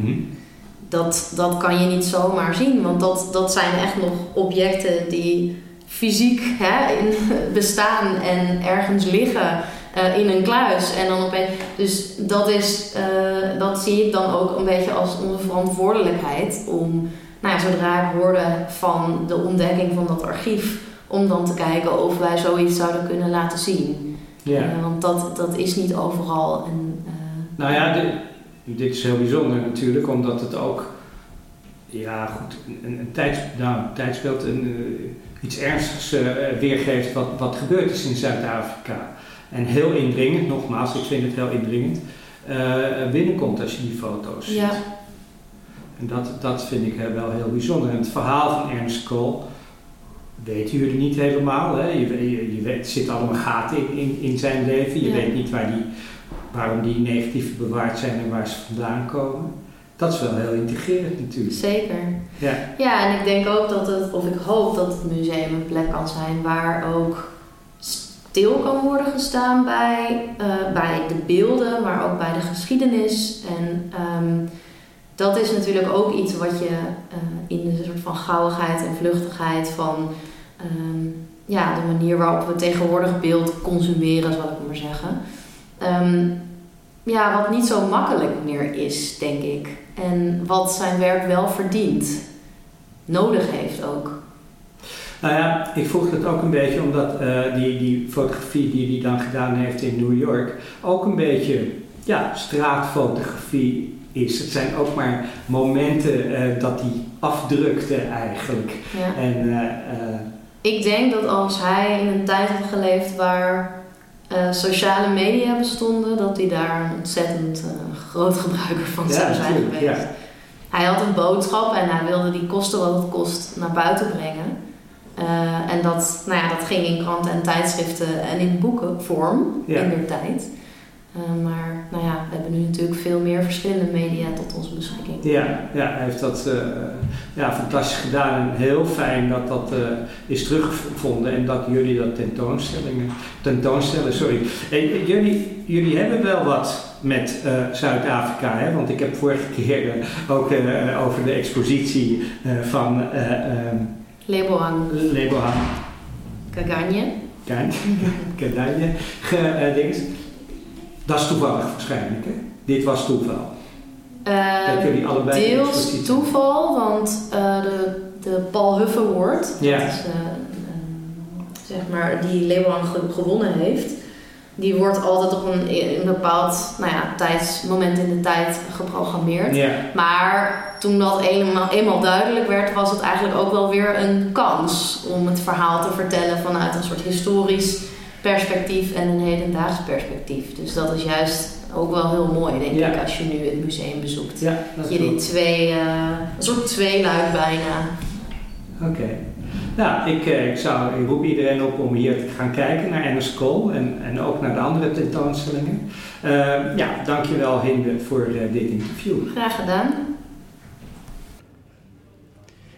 [SPEAKER 3] dat, dat kan je niet zomaar zien. Want dat, dat zijn echt nog objecten die fysiek hè, in, bestaan en ergens liggen eh, in een kluis. En dan opeens, dus dat, is, eh, dat zie ik dan ook een beetje als onze verantwoordelijkheid om, nou ja, zodra ik hoorde van de ontdekking van dat archief, om dan te kijken of wij zoiets zouden kunnen laten zien.
[SPEAKER 1] Ja.
[SPEAKER 3] Eh, want dat, dat is niet overal. En,
[SPEAKER 1] Nou ja, dit, dit is heel bijzonder natuurlijk, omdat het ook ja, goed, een, een, tijds, nou, een tijdsbeeld, een, iets ernstigs weergeeft wat, wat gebeurd is in Zuid-Afrika. En heel indringend, nogmaals, ik vind het heel indringend, eh, binnenkomt als je die foto's ziet.
[SPEAKER 3] ja.
[SPEAKER 1] En dat, dat vind ik wel heel bijzonder. En het verhaal van Ernst Kool weten jullie niet helemaal. Hè? Je, je, je weet, zitten allemaal gaten in, in, in zijn leven. Je
[SPEAKER 3] Ja.
[SPEAKER 1] weet niet waar die, waarom die negatief bewaard zijn en waar ze vandaan komen. Dat is wel heel integrerend natuurlijk.
[SPEAKER 3] Zeker.
[SPEAKER 1] Ja,
[SPEAKER 3] Ja, en ik denk ook dat het, of ik hoop dat het museum een plek kan zijn waar ook stil kan worden gestaan bij, eh, bij de beelden, maar ook bij de geschiedenis. En ehm, dat is natuurlijk ook iets wat je eh, in de soort van gauwigheid en vluchtigheid van ehm, ja, de manier waarop we tegenwoordig beeld consumeren, zal ik maar zeggen. Ehm, ja, wat niet zo makkelijk meer is, denk ik. En wat zijn werk wel verdient. Nodig heeft ook.
[SPEAKER 1] Nou ja, ik vroeg dat ook een beetje omdat eh, die, die fotografie die hij dan gedaan heeft in New York ook een beetje ja, straatfotografie is. Het zijn ook maar momenten eh, dat hij afdrukte eigenlijk.
[SPEAKER 3] Ja.
[SPEAKER 1] En eh,
[SPEAKER 3] Ik denk dat als hij in een tijd had geleefd waar sociale media bestonden, dat hij daar een ontzettend groot gebruiker van zou zijn
[SPEAKER 1] natuurlijk,
[SPEAKER 3] geweest.
[SPEAKER 1] ja.
[SPEAKER 3] Hij had een boodschap en hij wilde die kosten wat het kost naar buiten brengen. Eh, en dat, nou ja, dat ging in kranten en tijdschriften en in boekenvorm
[SPEAKER 1] Ja.
[SPEAKER 3] in der tijd. Eh, maar nou ja, we hebben nu natuurlijk veel meer verschillende media tot onze beschikking.
[SPEAKER 1] Ja, ja hij heeft dat uh, ja, fantastisch gedaan en heel fijn dat dat uh, is teruggevonden en dat jullie dat tentoonstellingen, tentoonstellen. Sorry. En, jullie, jullie hebben wel wat met Zuid-Afrika, hè? want ik heb vorige keer ook over de expositie van um,
[SPEAKER 3] Lebohang.
[SPEAKER 1] Lebohang.
[SPEAKER 3] Kaganje.
[SPEAKER 1] Kaganje. [laughs] Gedings. Dat is toevallig waarschijnlijk, hè? Dit was toeval.
[SPEAKER 3] Uh, dat jullie allebei deels toeval, want uh, de, de Paul Huff Award, ja. dat is, zeg maar, die Leeuwen gewonnen heeft, die wordt altijd op een, een bepaald nou ja, tijdsmoment in de tijd geprogrammeerd. Maar toen dat eenmaal, eenmaal duidelijk werd, was het eigenlijk ook wel weer een kans om het verhaal te vertellen vanuit een soort historisch perspectief en een hedendaags perspectief. Dus dat is juist ook wel heel mooi, denk ik, als je nu het museum bezoekt. Ja, dat je die twee, uh, een soort tweeluik bijna.
[SPEAKER 1] Oké. Nou, ik, eh, ik, zou, ik roep iedereen op om hier te gaan kijken naar Anne Cole en, en ook naar de andere tentoonstellingen. Uh, ja, dankjewel Hinde voor uh, dit interview.
[SPEAKER 3] Graag gedaan.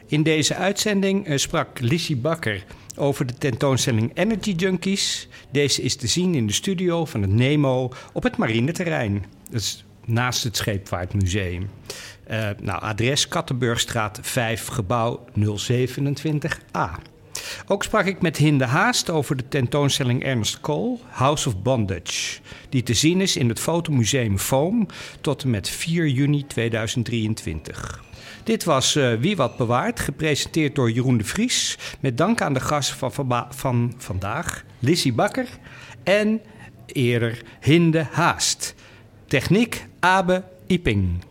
[SPEAKER 1] In deze uitzending sprak Lissy Bakker over de tentoonstelling Energy Junkies. Deze is te zien in de studio van het Nemo op het marineterrein. Dat is naast het Scheepvaartmuseum. Uh, nou, adres Kattenburgstraat 5, gebouw 027a. Ook sprak ik met Hinde Haast over de tentoonstelling Ernst Kool, House of Bondage, die te zien is in het Fotomuseum Foam tot en met 4 juni 2023. Dit was uh, Wie Wat Bewaart, gepresenteerd door Jeroen de Vries. Met dank aan de gasten van, van vandaag, Lissy Bakker en eerder Hinde Haast. Techniek Abe Iping.